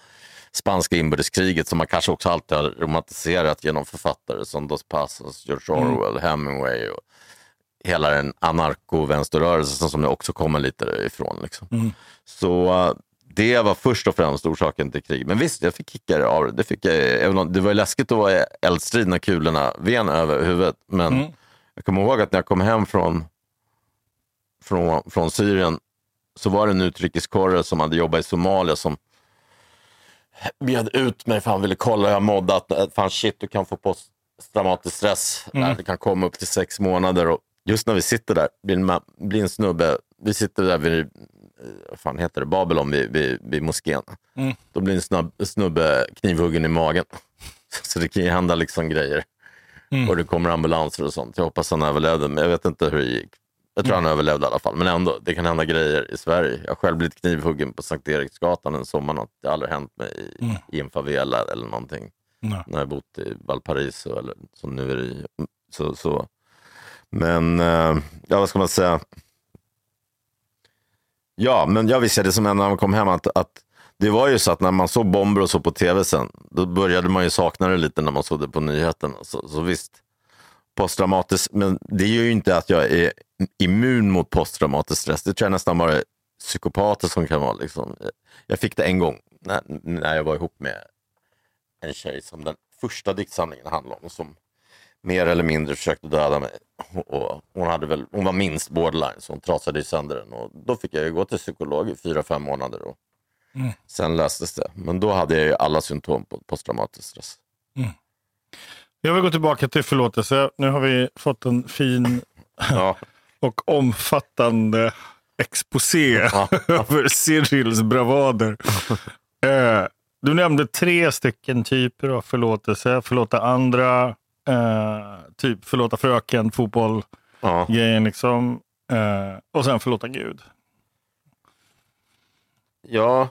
spanska inbördeskriget som man kanske också alltid har romantiserat genom författare som Dos Passos, George mm. Orwell, mm. Hemingway och hela den anarko-vänsterrörelsen som jag också kommer lite ifrån. Liksom. Mm. Så det var först och främst orsaken till krig. Men visst, jag fick kickar av det. Det, fick jag, även om, det var läskigt att vara i eldstrid när kulorna ven över huvudet. Men mm. jag kommer ihåg att när jag kom hem från från, från Syrien så var det en utrikeskorre som hade jobbat i Somalia som bjöd ut mig för han ville kolla hur jag mådde. Att, fan shit, du kan få posttraumatisk stress. Mm. Det kan komma upp till sex månader. Och just när vi sitter där, blir en, blir en snubbe, vi sitter där vid, eh, vad fan heter det, Babylon vid, vid, vid moskén. Mm. Då blir en snubbe knivhuggen i magen. Så det kan ju hända liksom grejer. Mm. Och det kommer ambulanser och sånt. Jag hoppas han överlevde, men jag vet inte hur det gick. Jag tror mm. han överlevde i alla fall, men ändå, det kan hända grejer i Sverige. Jag har själv blivit knivhuggen på Sankt Eriksgatan en sommar. Det har aldrig hänt mig i, mm. i en favela eller någonting. Nej. När jag bott i Valparaiso eller som nu är i. Så, så. Men, eh, ja vad ska man säga? Ja, men jag visste det som hände när man kom hem att, att det var ju så att när man såg bomber och så på tv sen, då började man ju sakna det lite när man såg det på nyheterna. Så, så visst, posttraumatisk, men det gör ju inte att jag är immun mot posttraumatisk stress. Det tror jag nästan bara psykopater som kan vara. Liksom. Jag fick det en gång när, när jag var ihop med en tjej som den första diktsamlingen handlade om. Som mer eller mindre försökte döda mig. Och hon, hade väl, hon var minst borderline så hon trasade sönder den. Och då fick jag gå till psykolog i fyra, fem månader. Och mm. Sen löstes det. Men då hade jag alla symptom på posttraumatisk stress. Mm. Jag vill gå tillbaka till förlåtelse. Nu har vi fått en fin ja. och omfattande exposé över Cyrils bravader. Eh, du nämnde tre stycken typer av förlåtelse. Förlåta andra, eh, typ förlåta fröken, fotboll, ja. grejen liksom. Eh, och sen förlåta Gud. Ja,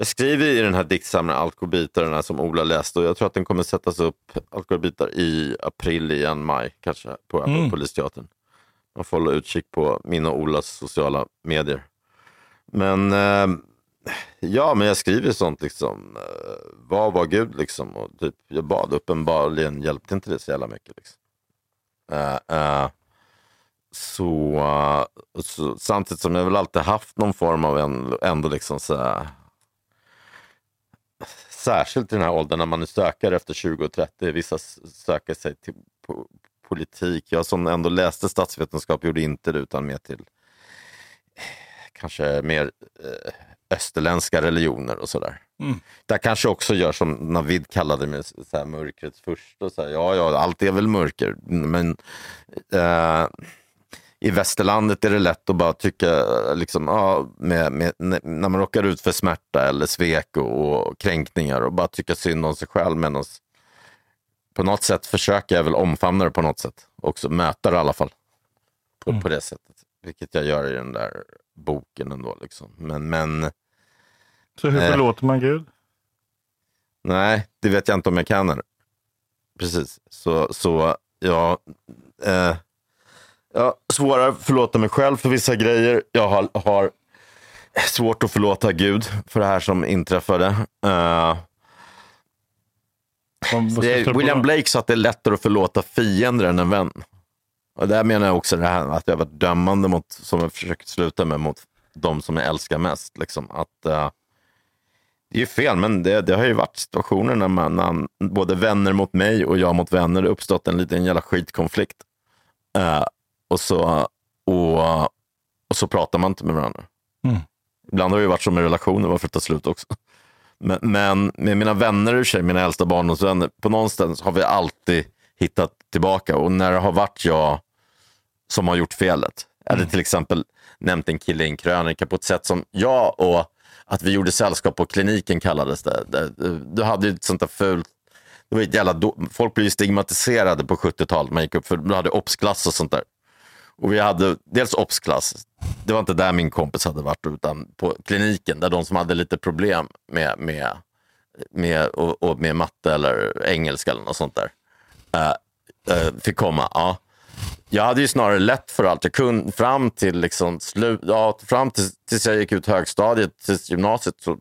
jag skriver i den här diktsamlingen Alkobitar, som Ola läste och jag tror att den kommer sättas upp, Alkobitar, i april igen, maj kanske, på mm. Polisteatern. Man får hålla utkik på min och Olas sociala medier. Men eh, ja, men jag skriver sånt liksom. Eh, vad var Gud liksom? Och typ, jag bad uppenbarligen, hjälpte inte det så jävla mycket. Liksom. Eh, eh så, uh, så, samtidigt som jag väl alltid haft någon form av ändå, ändå liksom så här, särskilt i den här åldern när man är sökare efter 20 och 30. Vissa söker sig till po politik. Jag som ändå läste statsvetenskap gjorde inte det utan mer till kanske mer eh, österländska religioner och sådär. Mm. Där kanske också gör som Navid kallade mig, så här, mörkrets första. Så här, ja, ja, allt är väl mörker. Men eh, i västerlandet är det lätt att bara tycka, liksom, ja, med, med, när man råkar ut för smärta eller svek och, och kränkningar och bara tycka synd om sig själv. Medan på något sätt försöker jag väl omfamna det på något sätt. Också möta det i alla fall. På, mm. på det sättet. Vilket jag gör i den där boken ändå. Liksom. Men, men, Så hur eh, förlåter man Gud? Nej, det vet jag inte om jag kan. Precis. Så, så ja, eh, jag svårare att förlåta mig själv för vissa grejer. Jag har, har svårt att förlåta Gud för det här som inträffade. Uh, är, William Blake sa att det är lättare att förlåta fiender än en vän. Och där menar jag också det här att jag varit dömande mot, som jag försökt sluta med, mot de som jag älskar mest. Liksom. Att, uh, det är ju fel, men det, det har ju varit situationer när man, när både vänner mot mig och jag mot vänner, det uppstått en liten jävla skitkonflikt. Uh, och, så, och, och så pratar man inte med varandra. Mm. Ibland har det ju varit så med relationer, varför det tar slut också. Men, men med mina vänner och sig, mina äldsta barndomsvänner, på någonstans har vi alltid hittat tillbaka. Och när det har varit jag som har gjort felet, mm. eller till exempel nämnt en kille i en krönika på ett sätt som jag och att vi gjorde sällskap på kliniken kallades det. Du hade ju ett sånt där fult det var jävla Folk blev stigmatiserade på 70-talet. Man gick upp för du hade obsklass och sånt där. Och vi hade dels obsklass. Det var inte där min kompis hade varit, utan på kliniken där de som hade lite problem med, med, med, och, och med matte eller engelska eller något sånt där uh, uh, fick komma. Ja. Jag hade ju snarare lätt för allt. Jag kunde fram till liksom slut, ja, fram till, tills jag gick ut högstadiet, till gymnasiet så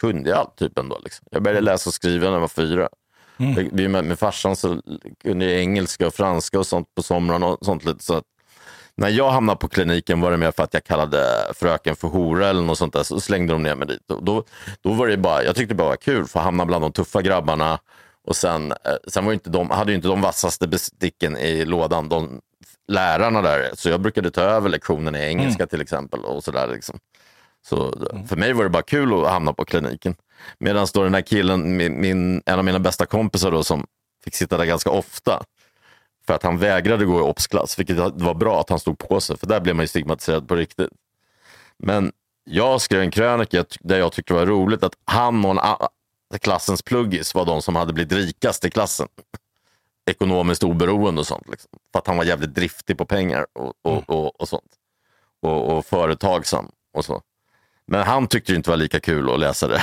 kunde jag allt typ ändå. Liksom. Jag började läsa och skriva när jag var fyra. Mm. Med, med farsan så kunde jag engelska och franska och sånt på somrarna. Och sånt lite, så att när jag hamnade på kliniken var det mer för att jag kallade fröken för hora eller något sånt där. Så slängde de ner mig dit. Då, då var det bara, jag tyckte det bara var kul för att hamna bland de tuffa grabbarna. Och sen, eh, sen var inte de, hade ju inte de vassaste besticken i lådan, de lärarna där. Så jag brukade ta över lektionerna i engelska mm. till exempel. och så där, liksom. Så mm. för mig var det bara kul att hamna på kliniken. Medan den här killen, min, min, en av mina bästa kompisar då, som fick sitta där ganska ofta. För att han vägrade gå i obsklass, vilket var bra att han stod på sig. För där blev man ju stigmatiserad på riktigt. Men jag skrev en krönika där jag tyckte det var roligt att han och en, klassens pluggis var de som hade blivit rikast i klassen. Ekonomiskt oberoende och sånt. Liksom. För att han var jävligt driftig på pengar och, och, mm. och, och sånt. Och, och företagsam och så. Men han tyckte det inte var lika kul att läsa det.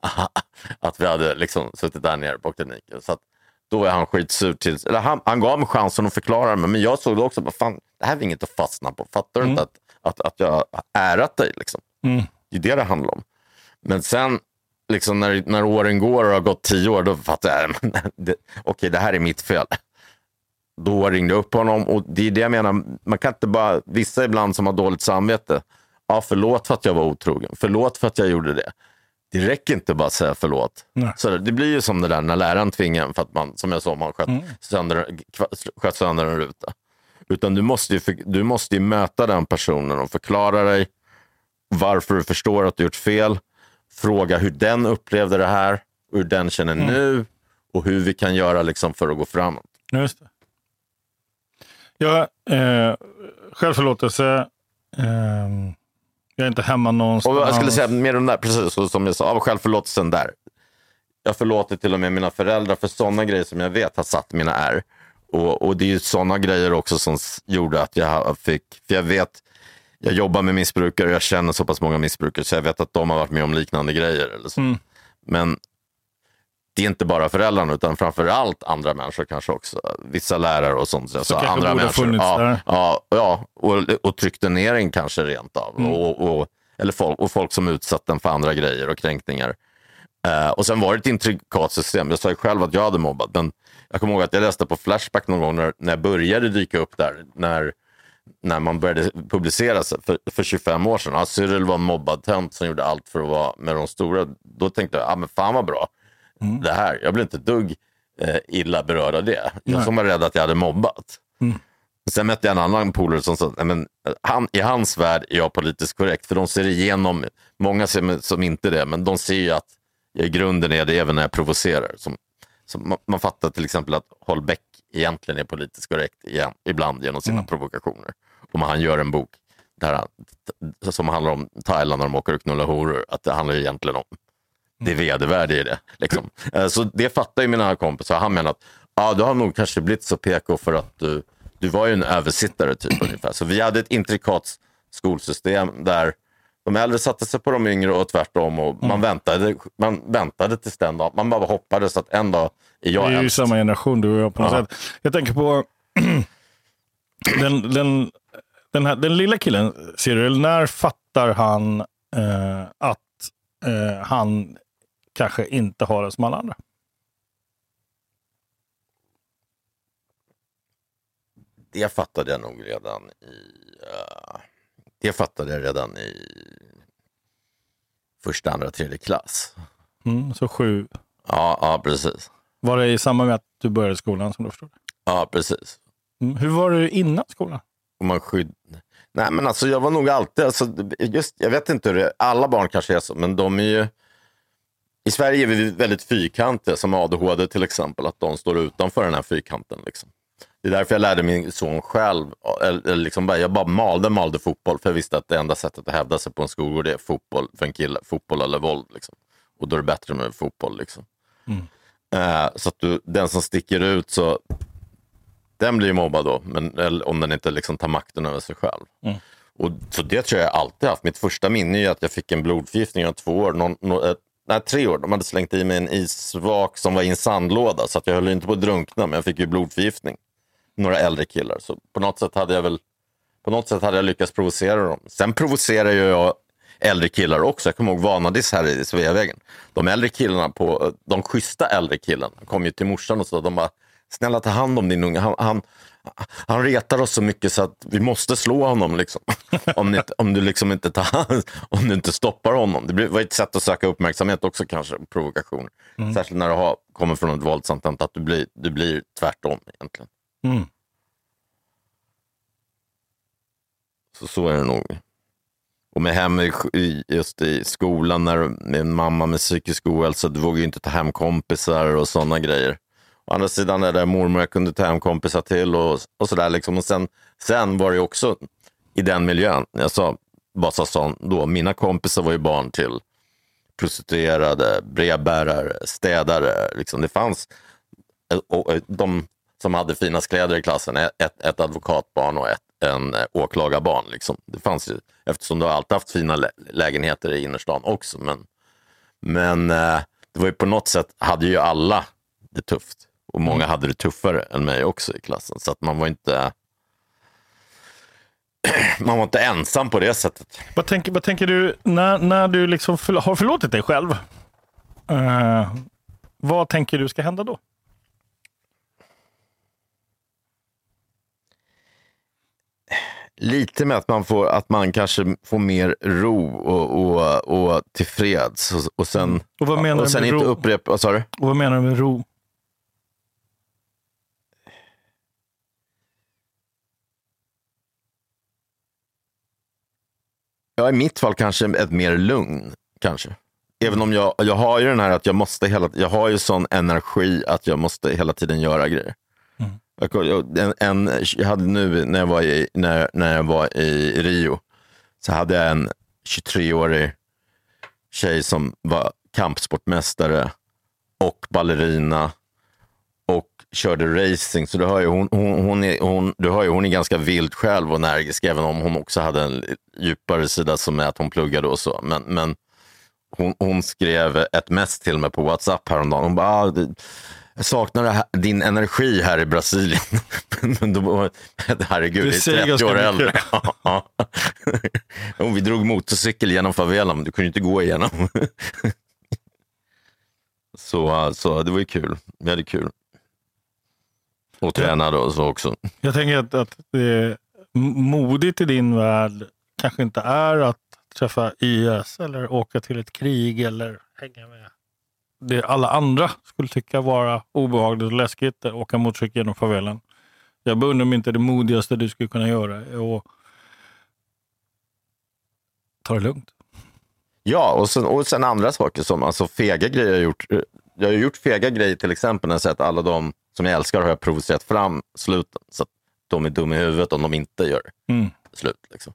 att vi hade liksom suttit där nere på kliniken. Så att, då är han skitsur. Till, eller han, han gav mig chansen att förklara mig, men jag såg det också. Bara, fan, det här är inget att fastna på. Fattar du mm. inte att, att, att jag ärat dig? Liksom? Mm. Det är det det handlar om. Men sen liksom när, när åren går och har gått tio år, då fattar jag. Okej, okay, det här är mitt fel. Då ringde jag upp honom och det är det jag menar. Man kan inte bara, vissa ibland som har dåligt samvete. Ja, förlåt för att jag var otrogen. Förlåt för att jag gjorde det det räcker inte bara att säga förlåt. Så det blir ju som det där när läraren tvingar en för att man, som jag sa, man sköt, mm. sönder, sköt sönder en ruta. Utan du måste, ju, du måste ju möta den personen och förklara dig varför du förstår att du gjort fel. Fråga hur den upplevde det här, hur den känner mm. nu och hur vi kan göra liksom för att gå framåt. Just det. Ja, eh, självförlåtelse. Eh, jag är inte hemma någonstans. Och jag skulle säga mer om det där, precis som jag sa, av självförlåtelsen där. Jag förlåter till och med mina föräldrar för sådana grejer som jag vet har satt mina ärr. Och, och det är ju sådana grejer också som gjorde att jag fick, för jag vet, jag jobbar med missbrukare och jag känner så pass många missbrukare så jag vet att de har varit med om liknande grejer. Eller så. Mm. Men det är inte bara föräldrarna utan framför allt andra människor kanske också. Vissa lärare och sånt. Så, så andra människor. Ja, ja, ja, och, och tryckte ner en kanske rent av. Mm. Och, och, eller folk, och folk som utsatt den för andra grejer och kränkningar. Uh, och sen var det ett intrikat system. Jag sa ju själv att jag hade mobbat. Men jag kommer ihåg att jag läste på Flashback någon gång när, när jag började dyka upp där. När, när man började publicera sig för, för 25 år sedan. Ja, Cyril var en mobbad tönt som gjorde allt för att vara med de stora. Då tänkte jag, ah, men fan vad bra mm. det här. Jag blev inte dugg eh, illa berörd av det. Jag som var rädd att jag hade mobbat. Mm. Sen mötte jag en annan polare som sa men han, i hans värld är jag politiskt korrekt. För de ser igenom, många ser som inte det, men de ser ju att jag i grunden är det även när jag provocerar. Som, Så man, man fattar till exempel att Holbeck egentligen är politiskt korrekt igen, ibland genom sina Mm. provokationer. Om han gör en bok där han, som handlar om Thailand när de åker och knullar horor, att det handlar egentligen om det vedervärdiga i det. Liksom. Eh, Så det fattar ju mina kompisar. Han menar att ja, du har nog kanske blivit så PK för att du, du var ju en översittare typ ungefär. Så vi hade ett intrikat skolsystem där de äldre satte sig på de yngre och tvärtom. Och man, väntade, man väntade tills den dag. Man bara hoppades att en dag är jag Vi är ju äldst. samma generation du och jag på något Ja. sätt. Jag tänker på den, den, den, här, den lilla killen, Cyril. När fattar han eh, att eh, han kanske inte har det som alla andra? Det fattade jag nog redan i... eh, det fattade jag redan i första, andra, tredje klass. Mm, så sju. Ja, ja precis. Var det i samband med att du började skolan som du förstod? Ja, precis. Mm. Hur var det innan skolan? Och man skydd... Nej, men alltså jag var nog alltid... Alltså, just, jag vet inte hur det Alla barn kanske är så, men de är ju... I Sverige är vi väldigt fyrkantiga, som ADHD till exempel. Att de står utanför den här fyrkanten. Liksom. Det är därför jag lärde min son själv. Eller, eller liksom jag bara malde, malde fotboll. För jag visste att det enda sättet att hävda sig på en skolgård är fotboll för en kille. Fotboll eller våld. Liksom. Och då är det bättre med fotboll. Liksom. Mm. Eh, så att du, den som sticker ut, så den blir mobbad då. Men, eller, om den inte liksom tar makten över sig själv. Mm. Och, så det tror jag jag alltid haft. Mitt första minne är att jag fick en blodförgiftning av två år. Någon, nå- eh, nej, tre år. De hade slängt i mig en isvak som var i en sandlåda. Så att jag höll inte på att drunkna, men jag fick ju blodförgiftning. Några äldre killar. Så på något sätt hade jag väl på något sätt hade jag lyckats provocera dem. Sen provocerar ju jag äldre killar också. Jag kommer ihåg Vanadis här i Sveavägen. De äldre killarna, på, de schyssta äldre killarna kom ju till morsan och sa de bara, snälla ta hand om din unge. Han, han, han retar oss så mycket så att vi måste slå honom. Liksom. om, ni, om, du liksom inte tar, om du inte stoppar honom. Det var ett sätt att söka uppmärksamhet också kanske, provokation. Särskilt när du har, kommer från ett våldsamt hem, att du blir, du blir tvärtom egentligen. Mm. Så så är det nog. Och med hem i, just i skolan, när min mamma med psykisk ohälsa, du vågar ju inte ta hem kompisar och sådana grejer. Å andra sidan är det mormor jag kunde ta hem kompisar till och, och sådär. Liksom. Och sen, sen var det ju också i den miljön, jag sa Vasastan då, mina kompisar var ju barn till prostituerade, brevbärare, städare. Liksom. Det fanns och de som hade finast kläder i klassen, ett, ett advokatbarn och ett, en eh, åklagarbarn. Liksom. Det fanns ju, eftersom du alltid haft fina lä lägenheter i innerstan också. Men, men eh, det var ju på något sätt, hade ju alla det tufft. Och många hade det tuffare än mig också i klassen. Så att man var inte man var inte ensam på det sättet. Vad tänker, vad tänker du när, när du liksom förl- har förlåtit dig själv? Eh, vad tänker du ska hända då? Lite med att man, får, att man kanske får mer ro och, och, och tillfreds. Och, och sen, Och vad menar och du sen med inte ro? upprepa, vad sa du? Och vad menar du med ro? Ja, i mitt fall kanske ett mer lugn. Kanske. Även om jag, jag har ju den här att jag måste hela jag har ju sån energi att jag måste hela tiden göra grejer. Mm. Jag, jag, en, en, jag hade nu när jag var i, när, när jag var i Rio, så hade jag en 23-årig tjej som var kampsportmästare och ballerina körde racing. Så du hör ju, hon, hon, hon, är, hon, du hör ju, hon är ganska vild själv och energisk, även om hon också hade en djupare sida som är att hon pluggade och så. Men, men hon, hon skrev ett mess till mig på WhatsApp häromdagen. Hon bara, ah, jag saknar din energi här i Brasilien. Men då, var- herregud, Det är säger 30 år äldre. vi drog motorcykel genom favelan, men du kunde inte gå igenom. Så, så det var ju kul. Vi hade kul. Och tränade och så också. Jag tänker att, att det modigt i din värld kanske inte är att träffa IS eller åka till ett krig eller hänga med det alla andra skulle tycka vara obehagligt och läskigt, att åka motorcykel genom favelan. Jag beundrar om inte det modigaste du skulle kunna göra är att ta det lugnt. Ja, och sen, och sen andra saker som alltså fega grejer jag gjort. jag har gjort fega grejer till exempel när jag sett alla de som jag älskar har jag provocerat fram sluten. Så att de är dumma i huvudet om de inte gör Mm. slut. Liksom.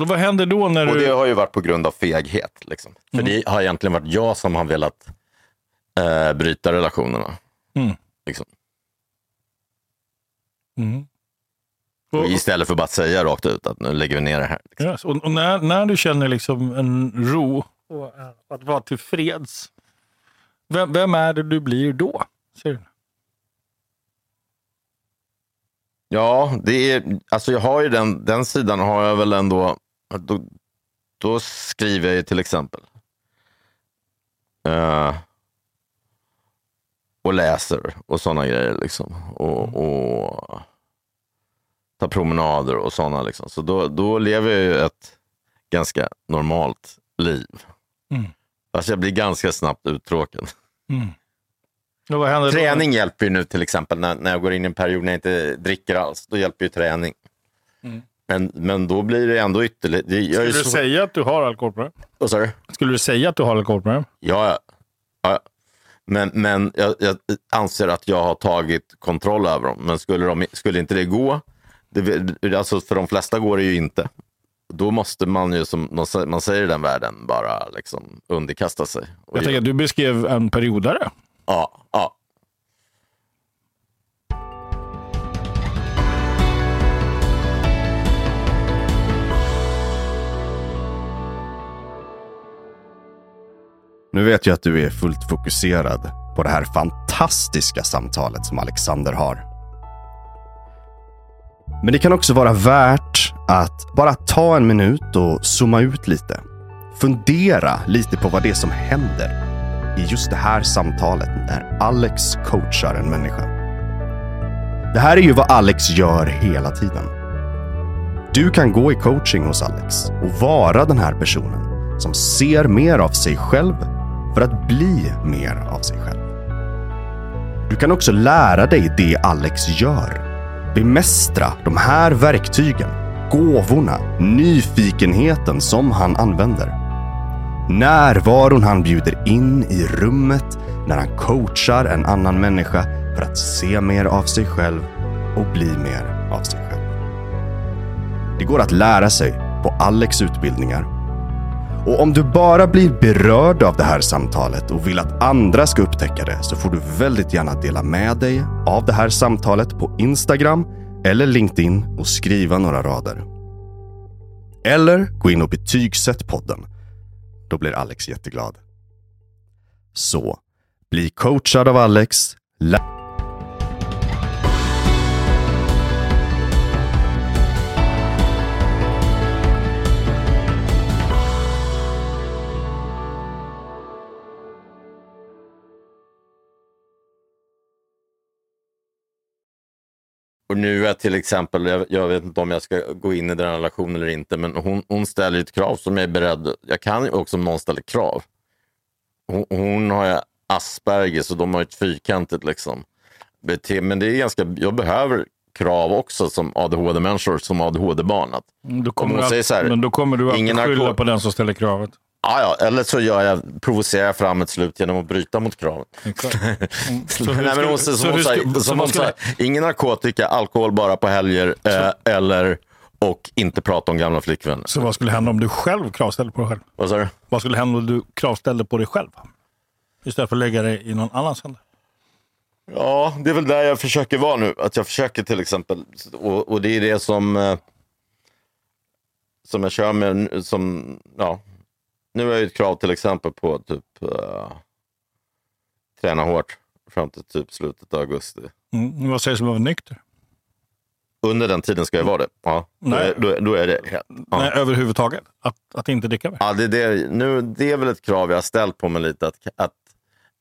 Och vad händer då när Och du... det har ju varit på grund av feghet. Liksom. För Mm. det har egentligen varit jag som har velat eh, bryta relationerna. Mm. Liksom. Mm. Och Och, istället för bara att säga rakt ut att nu lägger vi ner det här. Liksom. yes. och, och när, när du känner liksom en ro och eh, att vara tillfreds, vem, vem är det du blir då? Ser? Ja, det är, alltså jag har ju den, den sidan har jag väl ändå. Då, då skriver jag ju till exempel. Eh, och läser och sådana grejer. Liksom. Och, och tar promenader och sådana. Liksom. Så då, då lever jag ju ett ganska normalt liv. Mm. Fast jag blir ganska snabbt uttråkad. Mm. Händer då? Träning hjälper ju nu till exempel när, när jag går in i en period när jag inte dricker alls. Då hjälper ju träning. Mm. Men, men då blir det ändå ytterligare... Det, Skulle du så, säga att du har alkoholproblem? Vad sa du? Skulle du säga att du har alkoholproblem? Ja. ja. Men, men jag, jag anser att jag har tagit kontroll över dem. Men skulle, de, skulle inte det gå, det, alltså för de flesta går det ju inte. Då måste man ju, som man sä- man säger i den världen, bara liksom underkasta sig. Jag tänker att du beskrev en periodare. ja, ja. Nu vet jag att du är fullt fokuserad på det här fantastiska samtalet som Alexander har. Men det kan också vara värt att bara ta en minut och zooma ut lite. Fundera lite på vad det är som händer i just det här samtalet när Alex coachar en människa. Det här är ju vad Alex gör hela tiden. Du kan gå i coaching hos Alex och vara den här personen som ser mer av sig själv för att bli mer av sig själv. Du kan också lära dig det Alex gör. Bemästra de här verktygen, gåvorna, nyfikenheten som han använder. Närvaron han bjuder in i rummet när han coachar en annan människa för att se mer av sig själv och bli mer av sig själv. Det går att lära sig på Alex utbildningar och om du bara blir berörd av det här samtalet och vill att andra ska upptäcka det så får du väldigt gärna dela med dig av det här samtalet på Instagram eller LinkedIn och skriva några rader. Eller gå in och betygsätt podden. Då blir Alex jätteglad. Så, bli coachad av Alex. Och nu är till exempel, jag, jag vet inte om jag ska gå in i den relationen eller inte, men hon, hon ställer ett krav som jag är beredd, jag kan ju också om någon ställer krav. Hon, hon har ju Asperger så de har ett fyrkantigt liksom men det är ganska, jag behöver krav också som ADHD-människor, som ADHD-barn. Mm, Då Om kommer, säger så här, men då kommer du att ingen skylla på den som ställer kravet. Ja, ja, eller så gör jag, provocerar jag fram ett slut genom att bryta mot kraven. Mm. Ingen narkotika, alkohol bara på helger eh, eller och inte prata om gamla flickvänner. Så vad skulle hända om du själv kravställde på dig själv? Vad sa du? Vad skulle hända om du kravställde på dig själv? Istället för att lägga det i någon annans händer. Ja, det är väl där jag försöker vara nu. Att jag försöker till exempel, och, och det är det som, eh, som jag kör med, som, ja. Nu jag ju ett krav till exempel på typ uh, träna hårt fram till typ slutet av augusti. Mm. Vad sägs om att vara nykter? Under den tiden ska jag vara det. Ja, då, Nej. är, då, då är det helt, ja. Nej, överhuvudtaget. Att, att inte dricka mer. Ja, det, är det, nu, det är väl ett krav jag har ställt på mig lite. Att, att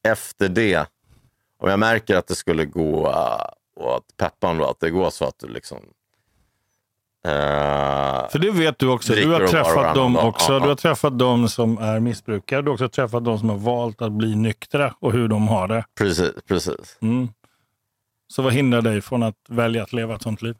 efter det, om jag märker att det skulle gå uh, och att peppan då, att det går så att du liksom... Uh, För det vet du också. Du har träffat dem också. Ja, Du har träffat dem som är missbrukare. Du har också träffat dem som har valt att bli nyktra och hur de har det. precis, precis. Mm. Så vad hindrar dig från att välja att leva ett sånt liv?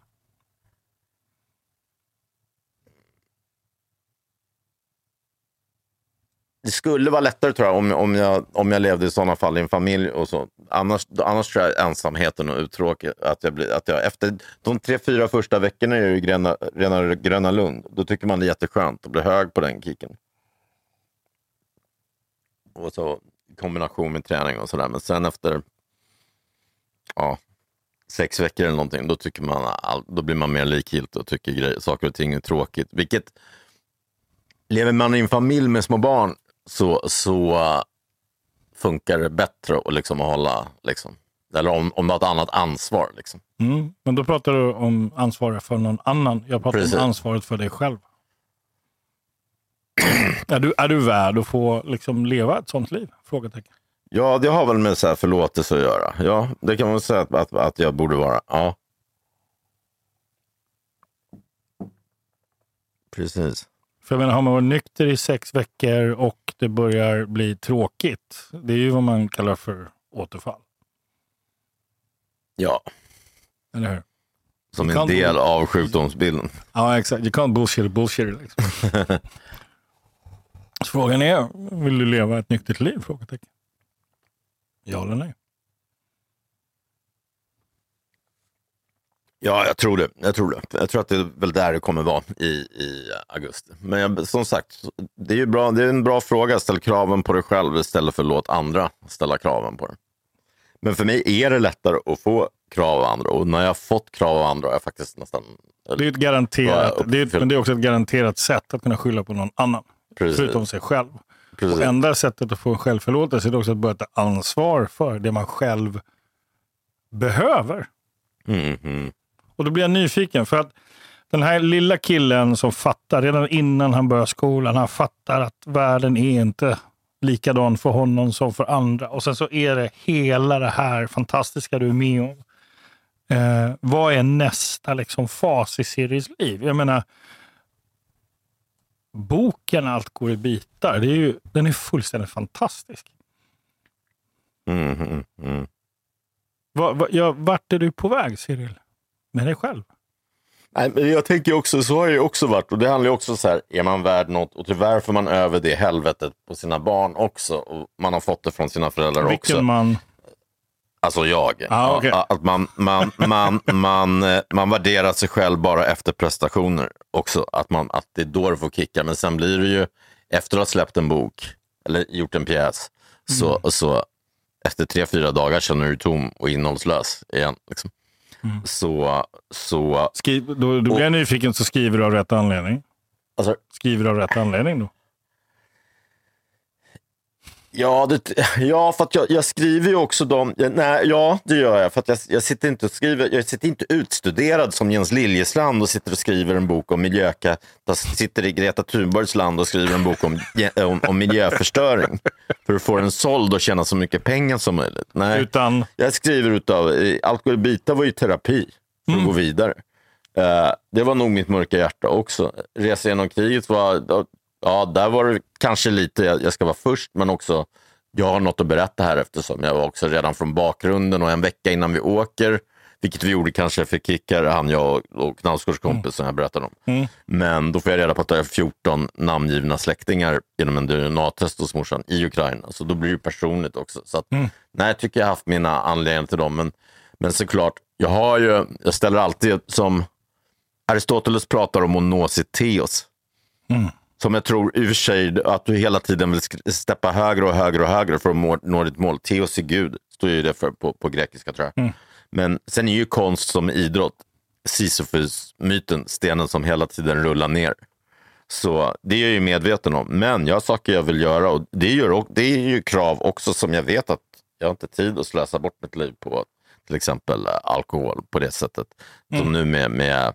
Det skulle vara lättare tror jag om, om, jag, om jag levde i sådana fall i en familj. och så. Annars, annars tror jag ensamheten och uttråkning. Att jag blir, att jag, efter de tre, fyra första veckorna är i Gröna, Gröna, Gröna Lund, då tycker man det är jätteskönt att bli hög på den kicken. Och så i kombination med träning och sådär. Men sen efter ja, sex veckor eller någonting, då, tycker man, all, då blir man mer likgiltig och tycker grejer, saker och ting är tråkigt. Vilket, lever man i en familj med små barn så, så funkar det bättre att liksom hålla, liksom, eller om, om du har ett annat ansvar. Liksom. Mm. Men då pratar du om ansvaret för någon annan. Jag pratar Precis. om ansvaret för dig själv. är, du, är du värd att få liksom, leva ett sånt liv? Frågetecken. Ja, det har väl med så här förlåtelse att göra. Ja, det kan man säga att, att, att jag borde vara. Ja. Precis. För jag menar, har man varit nykter i sex veckor och det börjar bli tråkigt. Det är ju vad man kallar för återfall. Ja, Eller hur? som en del av sjukdomsbilden. Ja, exakt. You can't bullshit bullshit. Liksom. Så frågan är, vill du leva ett nyktert liv? Frågetecken. Ja eller nej? Ja, jag tror det. Jag tror det. Jag tror att det är väl där det kommer vara i, i augusti. Men jag, som sagt, det är, ju bra, det är en bra fråga. Ställ kraven på dig själv istället för att låta andra ställa kraven på dig. Men för mig är det lättare att få krav av andra och när jag har fått krav av andra har jag faktiskt nästan... Det är, ett garanterat, det är, men det är också ett garanterat sätt att kunna skylla på någon annan. Precis. Förutom sig själv. Precis. Och enda sättet att få en självförlåtelse är också att börja ta ansvar för det man själv behöver. Mm, mm. Och då blir jag nyfiken. För att den här lilla killen som fattar redan innan han börjar skolan, han fattar att världen är inte likadan för honom som för andra. Och sen så är det hela det här fantastiska du är med om. Eh, vad är nästa liksom, fas i Siris liv? Jag menar, boken Allt går i bitar, det är ju, den är fullständigt fantastisk. Mm, mm, mm. Va, va, ja, vart är du på väg, Cyril? Med dig själv? Nej, men jag tänker också, så har det också varit. Och det handlar ju också så här, är man värd något? Och tyvärr får man över det helvetet på sina barn också. Och man har fått det från sina föräldrar också. Vilken man... Alltså jag. Ah. Ja, att man, man, man, man, eh, man värderar sig själv bara efter prestationer också. Att, man, att det är då du får kicka. Men sen blir det ju, efter att ha släppt en bok eller gjort en pjäs, så, så efter tre, fyra dagar känner du dig tom och innehållslös igen. Liksom. Så, så Skriv, då, då blir jag nyfiken, så skriver du av rätt anledning. alltså, Skriver du av rätt anledning då? Ja, det, ja för att jag, jag skriver ju också de... Nej, ja, det gör jag. För jag, jag, sitter inte skriver, jag sitter inte utstuderad som Jens Liljesland och sitter och skriver en bok om miljöka... Jag sitter i Greta Thunbergs land och skriver en bok om, om, om miljöförstöring. För att få den såld och tjäna så mycket pengar som möjligt. Nej, Utan, jag skriver utav... eh, i bitar var ju terapi för att gå vidare. Eh, det var nog mitt mörka hjärta också. Resa genom kriget var... Ja, där var det kanske lite, jag, ska vara först, men också jag har något att berätta här eftersom jag var också redan från bakgrunden och en vecka innan vi åker, vilket vi gjorde kanske för kickar, han, jag och, Knausgårds kompis som jag berättade om. Men då får jag reda på att jag har 14 namngivna släktingar genom en DNA-test hos morsan i Ukraina. Så då blir det personligt också. Så att, Nej, jag tycker jag har haft mina anledningar till dem. Men, men såklart, jag har ju, jag ställer alltid som Aristoteles pratar om onositeos. Som jag tror i och för sig att du hela tiden vill steppa högre och högre och högre för att nå ditt mål. Teos är Gud, står ju det för på, på grekiska tror jag. Men sen är ju konst som idrott Sisyfos-myten, stenen som hela tiden rullar ner. Så det är jag ju medveten om. Men jag har saker jag vill göra och det, gör, det är ju krav också som jag vet att jag har inte tid att slösa bort mitt liv på till exempel eh, alkohol på det sättet. Som nu med, med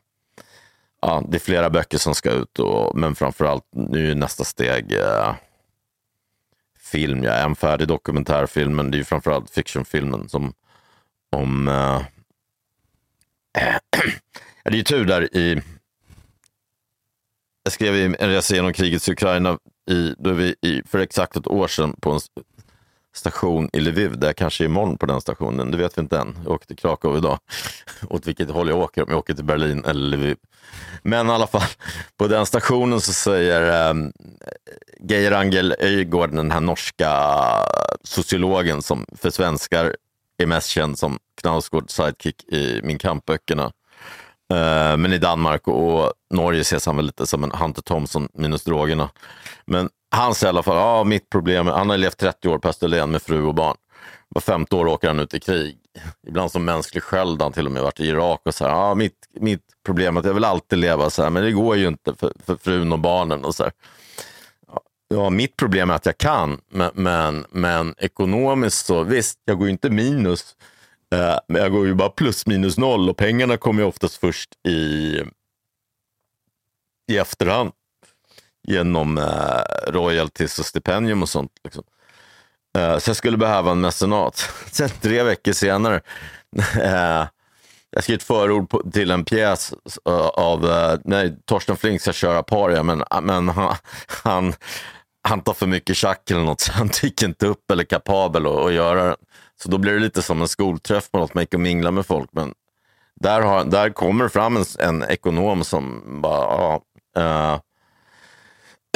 ja, det är flera böcker som ska ut, och, men framförallt nu är nästa steg eh, film. är en färdig dokumentärfilm, men det är ju framförallt fictionfilmen som om... Eh, det är ju tur där i... Jag skrev i en resa genom krigets Ukraina i, då vi i, för exakt ett år sedan på en, station i Lviv, där jag kanske är imorgon på den stationen. Det vet vi inte än. Jag åker till Krakow idag. Åt vilket håll jag åker, om jag åker till Berlin eller Lviv. Men i alla fall, på den stationen så säger um, Geir Angel Öygård, den här norska sociologen som för svenskar är mest känd som Knausgård sidekick i Min kampböckerna. Uh, men i Danmark och Norge ses han väl lite som en Hunter Thompson minus drogerna. Men han säger i alla fall, ja, mitt problem, han har levt 30 år på Österlen med fru och barn. Var femte år åker han ut i krig. Ibland som mänsklig sköld, han till och med varit i Irak och så här, ja, mitt, mitt problem är att jag vill alltid leva så här, men det går ju inte för, för frun och barnen. och så här. Ja, mitt problem är att jag kan, men, men, men ekonomiskt så visst, jag går ju inte minus. Eh, men jag går ju bara plus minus noll och pengarna kommer ju oftast först i, i efterhand genom eh, royalties och stipendium och sånt. Liksom. Eh, så jag skulle behöva en mecenat. Sen tre veckor senare, eh, jag skrev ett förord på, till en pjäs uh, av, uh, nej, Torsten Flink ska köra paria, men, ah, men han, han, han tar för mycket tjack eller något, så han tycker inte upp eller kapabel att, att göra den. Så då blir det lite som en skolträff på något, man gick och minglade med folk. Men där, har, där kommer det fram en, en ekonom som bara, ja, uh,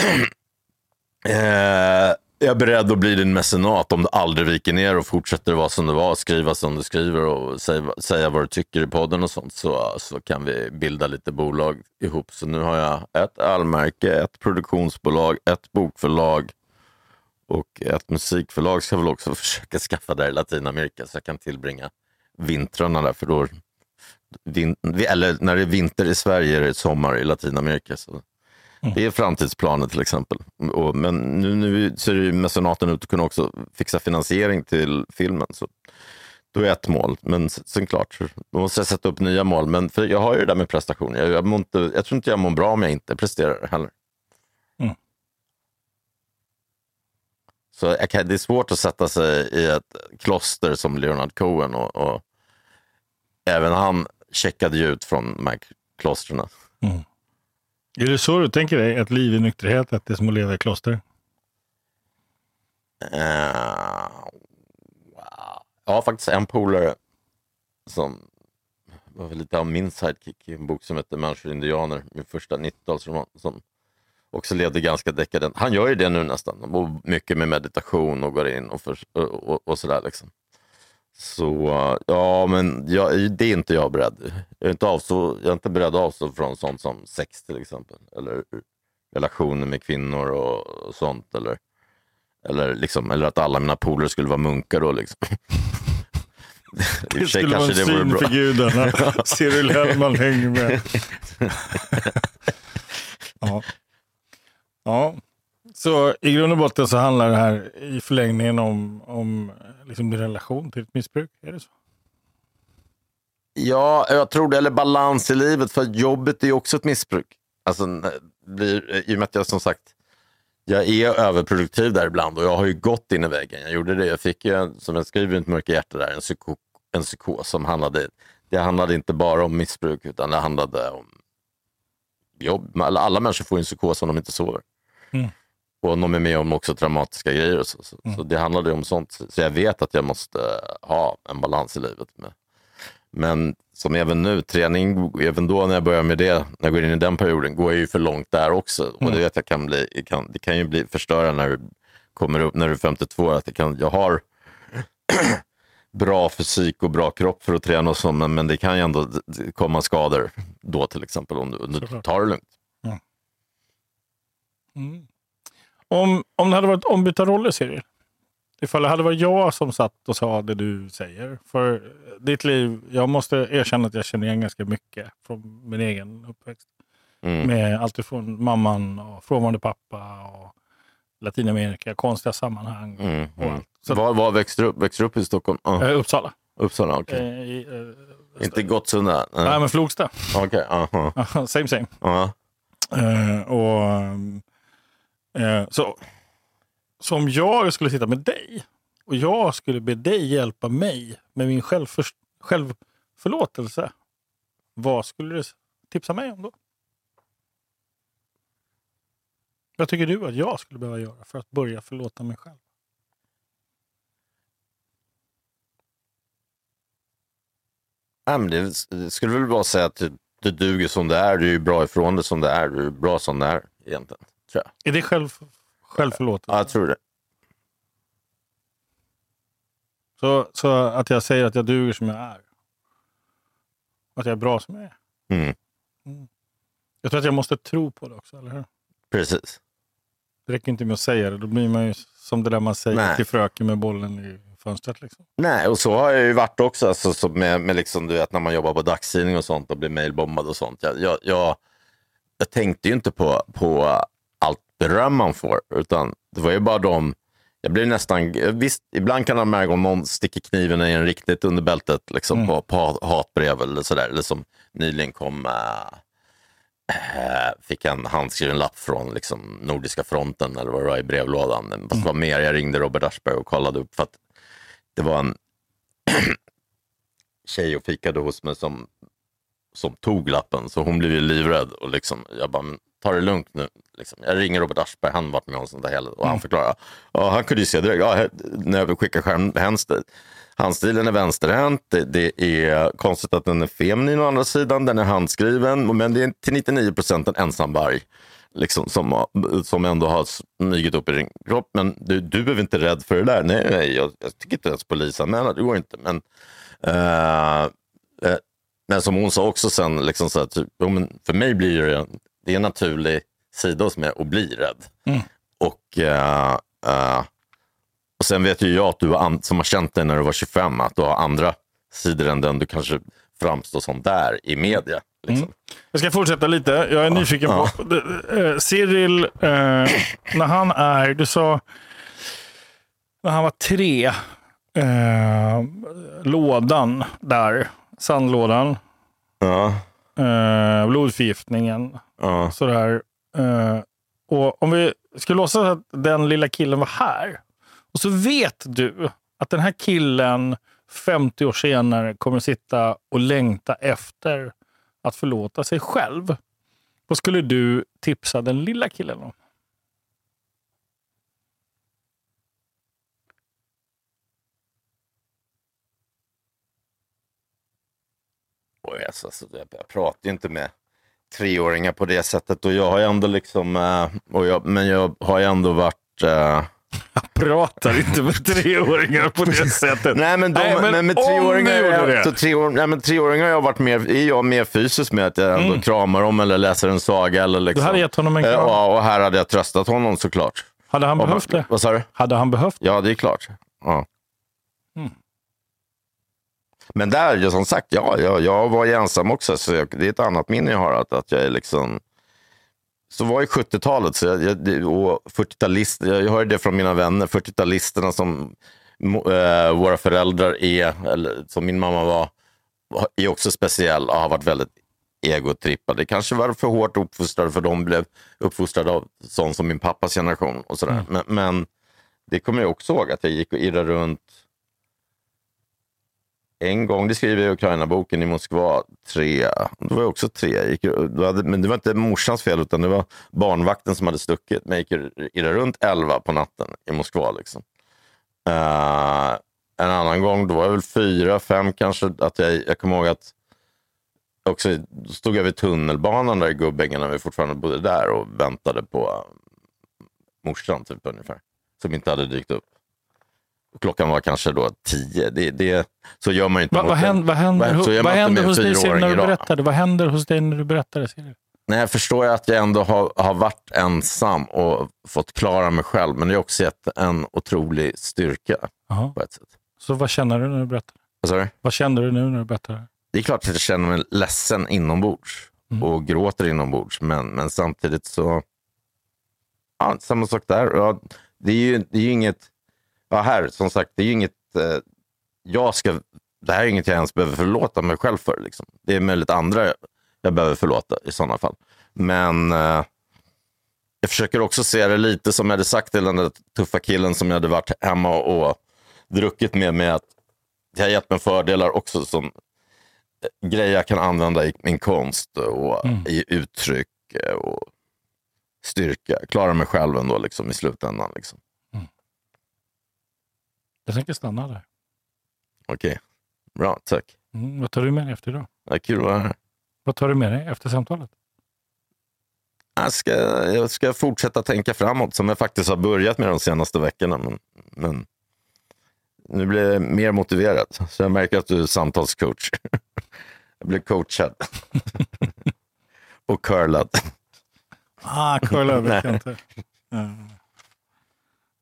eh, jag är beredd att bli din mecenat om du aldrig viker ner och fortsätter vara som du var, skriva som du skriver och säga, säga vad du tycker i podden och sånt så, så kan vi bilda lite bolag ihop. Så nu har jag ett allmärke, ett produktionsbolag, ett bokförlag och ett musikförlag ska väl också försöka skaffa där i Latinamerika så jag kan tillbringa vintrarna där. För då, vin, eller när det är vinter i Sverige är det sommar i Latinamerika. Så det är framtidsplanen till exempel. Och, men nu, nu ser ju mecenaten ut att kunna också fixa finansiering till filmen. Så då är ett mål. Men sen klart, då måste jag sätta upp nya mål. Men för jag har ju det där med prestationer. Jag, jag, inte, jag tror inte jag mår bra om jag inte presterar heller. Mm. Så kan, det är svårt att sätta sig i ett kloster som Leonard Cohen och, och även han checkade ju ut från de här klostren. Mm. Är det så du tänker dig, ett liv i nykterhet, att det är som att leva i kloster? Eh, uh, Jag har faktiskt en polare som var lite av min sidekick i en bok som heter Människor och indianer, min första 90-talsroman, som också levde ganska dekadent. Han gör ju det nu nästan, mycket med meditation och går in och, för, och, och, och sådär. Liksom. Så ja, men jag, det är inte jag beredd. Jag är inte, avstå, jag är inte beredd att avstå från sånt som sex till exempel. Eller relationer med kvinnor och, sånt. Eller, eller, liksom, eller att alla mina polare skulle vara munkar då. Liksom. det skulle vara en syn för gudarna. Cyril Hellman hänger med. ja. ja. Så i grund och botten så handlar det här i förlängningen om, om liksom din relation till ett missbruk? Är det så? Ja, jag tror det. Eller balans i livet. För jobbet är ju också ett missbruk. Alltså, blir, I och med att jag som sagt jag är överproduktiv där ibland och jag har ju gått in i väggen. Jag gjorde det. Jag fick ju, som jag skriver i Mitt mörka hjärta, där, en, psyko, en psykos som handlade, det handlade inte bara om missbruk utan det handlade om jobb. Alla människor får en psykos om de inte sover. Mm. Och de är med om också traumatiska grejer. Så, så, mm. så, det handlade om sånt. Så jag vet att jag måste ha en balans i livet. Med. Men som även nu, träning, även då när jag börjar med det, när jag går in i den perioden, går jag ju för långt där också. Mm. Och det vet jag kan bli, kan, det kan ju bli förstörande när du kommer upp, när du är 52 att det kan, jag har bra fysik och bra kropp för att träna och så, men, men det kan ju ändå komma skador då till exempel om du, om du tar det lugnt. Mm. Mm. Om, om det hade varit ombytta roller, Siri. Ifall det hade varit jag som satt och sa det du säger. För ditt liv, jag måste erkänna att jag känner igen ganska mycket från min egen uppväxt. Mm. Med allt ifrån mamman och frånvarande pappa och Latinamerika, konstiga sammanhang. Mm, och mm. allt. Så, var, var växte du upp? Växte du upp i Stockholm? Uh. Uppsala. Uppsala, okej. Okay. Uh, uh, Inte Gottsunda? Uh. Nej, men Flogsta. Okej, okay, -huh. Same same. -huh. och um, Eh, så, så om jag skulle sitta med dig och jag skulle be dig hjälpa mig med min självför, självförlåtelse, vad skulle du tipsa mig om då? Vad tycker du att jag skulle behöva göra för att börja förlåta mig själv? Det skulle väl bara säga att du, du duger som det är, du är bra ifrån det som det är, du är bra som det är egentligen. Tror jag. Är det själv, självförlåtelse? Ja, jag tror det. Så, så att jag säger att jag duger som jag är. Att jag är bra som jag är. Mm. Jag tror att jag måste tro på det också, eller hur? Precis. Det räcker inte med att säga det. Då blir man ju som det där man säger Nej. till fröken med bollen i fönstret. Liksom. Nej, och så har jag ju varit också. Alltså, så med, med liksom, du vet, när man jobbar på dagstidning och sånt och blir mailbombad och sånt. Jag, jag, jag, jag tänkte ju inte på, på beröm man får, utan det var ju bara de... Jag blev nästan... Visst, ibland kan man märka om någon sticker kniven i en riktigt under bältet liksom, Mm. på, på hatbrev eller sådär. Eller som nyligen kom... Äh, äh, fick en handskriven lapp från liksom, Nordiska fronten eller vad det var i brevlådan. Fast det var mer, jag ringde Robert Aschberg och kollade upp för att det var en tjej och fikade hos mig som, som tog lappen. Så hon blev ju livrädd. Och liksom, jag bara, "Men ta det lugnt nu. Liksom. Jag ringer Robert Aschberg, han har varit med om sånt där hela och han förklarar. Ja, han kunde ju se direkt, ja, när jag skickar skärm, vänster, handstilen är vänsterhänt, det, det är konstigt att den är feminin å andra sidan, den är handskriven, men det är till 99 procent en ensamvarg. Liksom, som, som ändå har smugit upp i din kropp. Men du, du behöver inte rädd för det där. Nej, nej jag, jag tycker inte ens polisanmäla, det går inte. Men, eh, eh, men som hon sa också sen, liksom så här, typ, för mig blir det, det är en naturlig sida hos mig att bli rädd. Mm. Och, eh, eh, och sen vet ju jag att du an- som har känt dig när du var 25, att du har andra sidor än den du kanske framstår som där i media. Liksom. Jag ska fortsätta lite. Jag är nyfiken Ja. på... Uh, Cyril, eh, när han är... Du sa... När han var tre. eh, lådan där. Sandlådan. Ja, eh, blodförgiftningen. Ja. Sådär. Eh, och om vi skulle låtsas att den lilla killen var här. Och så vet du att den här killen 50 år senare kommer sitta och längta efter att förlåta sig själv. Vad skulle du tipsa den lilla killen om? Oj, alltså, alltså, jag, jag pratar ju inte med treåringar på det sättet. Och jag har ju ändå liksom, eh, och jag, men jag har ju ändå varit... eh, Pratar inte med treåringar på det sättet. nej, men, de, Nej, men men, med treåringar, du gjorde jag, det. så treår, nej, men treåringar har jag varit mer, är jag mer fysisk med att jag ändå kramar dem eller läser en saga. Eller Du liksom. hade gett honom en Eh, kram. Ja, och här hade jag tröstat honom såklart. Hade han Och behövt det? Vad sa du? Hade han behövt det? Ja, det är klart. Ja. Mm. Men där, som sagt, ja, jag, jag var ju ensam också. Så jag, det är ett annat minne jag har. Att, att jag är liksom... Så var ju 70-talet så jag, jag, och 40-talister. Jag, hörde det från mina vänner. 40-talisterna som eh, våra föräldrar är, eller som min mamma var, är också speciell och har varit väldigt egotrippade. Det kanske var för hårt uppfostrade för de blev uppfostrade av sån som min pappas generation. och sådär. Men, men det kommer jag också ihåg att jag gick och irrade runt en gång, det skriver jag i Ukraina-boken i Moskva, tre, då var jag också tre. Jag gick, hade, men det var inte morsans fel utan det var barnvakten som hade stuckit. Men jag gick irrade runt elva på natten i Moskva. Liksom. Uh, en annan gång, då var jag väl fyra, fem kanske. Att jag, jag kommer ihåg att också, då stod jag vid tunnelbanan där i Gubbängen när vi fortfarande bodde där och väntade på morsan typ ungefär. Som inte hade dykt upp. Klockan var kanske då tio. Det, det, så gör man ju inte Va, vad händer, vad händer, så gör vad händer hos dig när du idag. berättade? Vad händer hos dig när du berättar det? Cyril? Nej, jag förstår att jag ändå har, har varit ensam och fått klara mig själv. Men det har också gett en otrolig styrka på ett sätt. Så vad känner du när du berättar? Vad? Vad kände du nu när du berättar? det? Det är klart att jag känner mig ledsen inombords Mm. och gråter inombords. Men, men samtidigt så... Ja, samma sak där. Ja, det är ju, det är ju inget... Ja, här, som sagt, det är inget... Eh, jag ska... Det här är inget jag ens behöver förlåta mig själv för. Liksom. Det är möjligt andra jag behöver förlåta i sådana fall. Men eh, jag försöker också se det lite som jag hade sagt till den där tuffa killen som jag hade varit hemma och druckit med. med att det har gett mig fördelar också som eh, grejer jag kan använda i min konst och Mm. i uttryck och styrka. Klara mig själv ändå liksom, i slutändan. Liksom. Jag tänker stanna där. Okej, bra, tack. Mm, vad tar du med dig efter idag? Ja, kul att vara här. Vad tar du med dig efter samtalet? Jag ska, jag ska fortsätta tänka framåt som jag faktiskt har börjat med de senaste veckorna. Men, men nu blir jag mer motiverad. Så jag märker att du är samtalscoach. Jag blir coachad. Och curlad. Ah, curlad vet jag inte. Uh,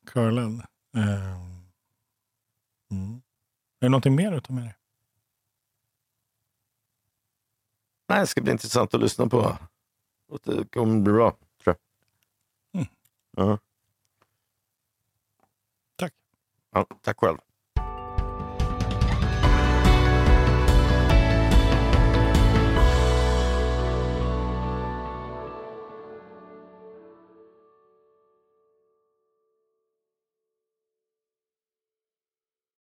curlad. Eh, mm. Är det någonting mer du tar med dig? Nej, det ska bli intressant att lyssna på. Det kommer bli bra, tror jag. Mm. Ja. Tack. Ja, tack själv.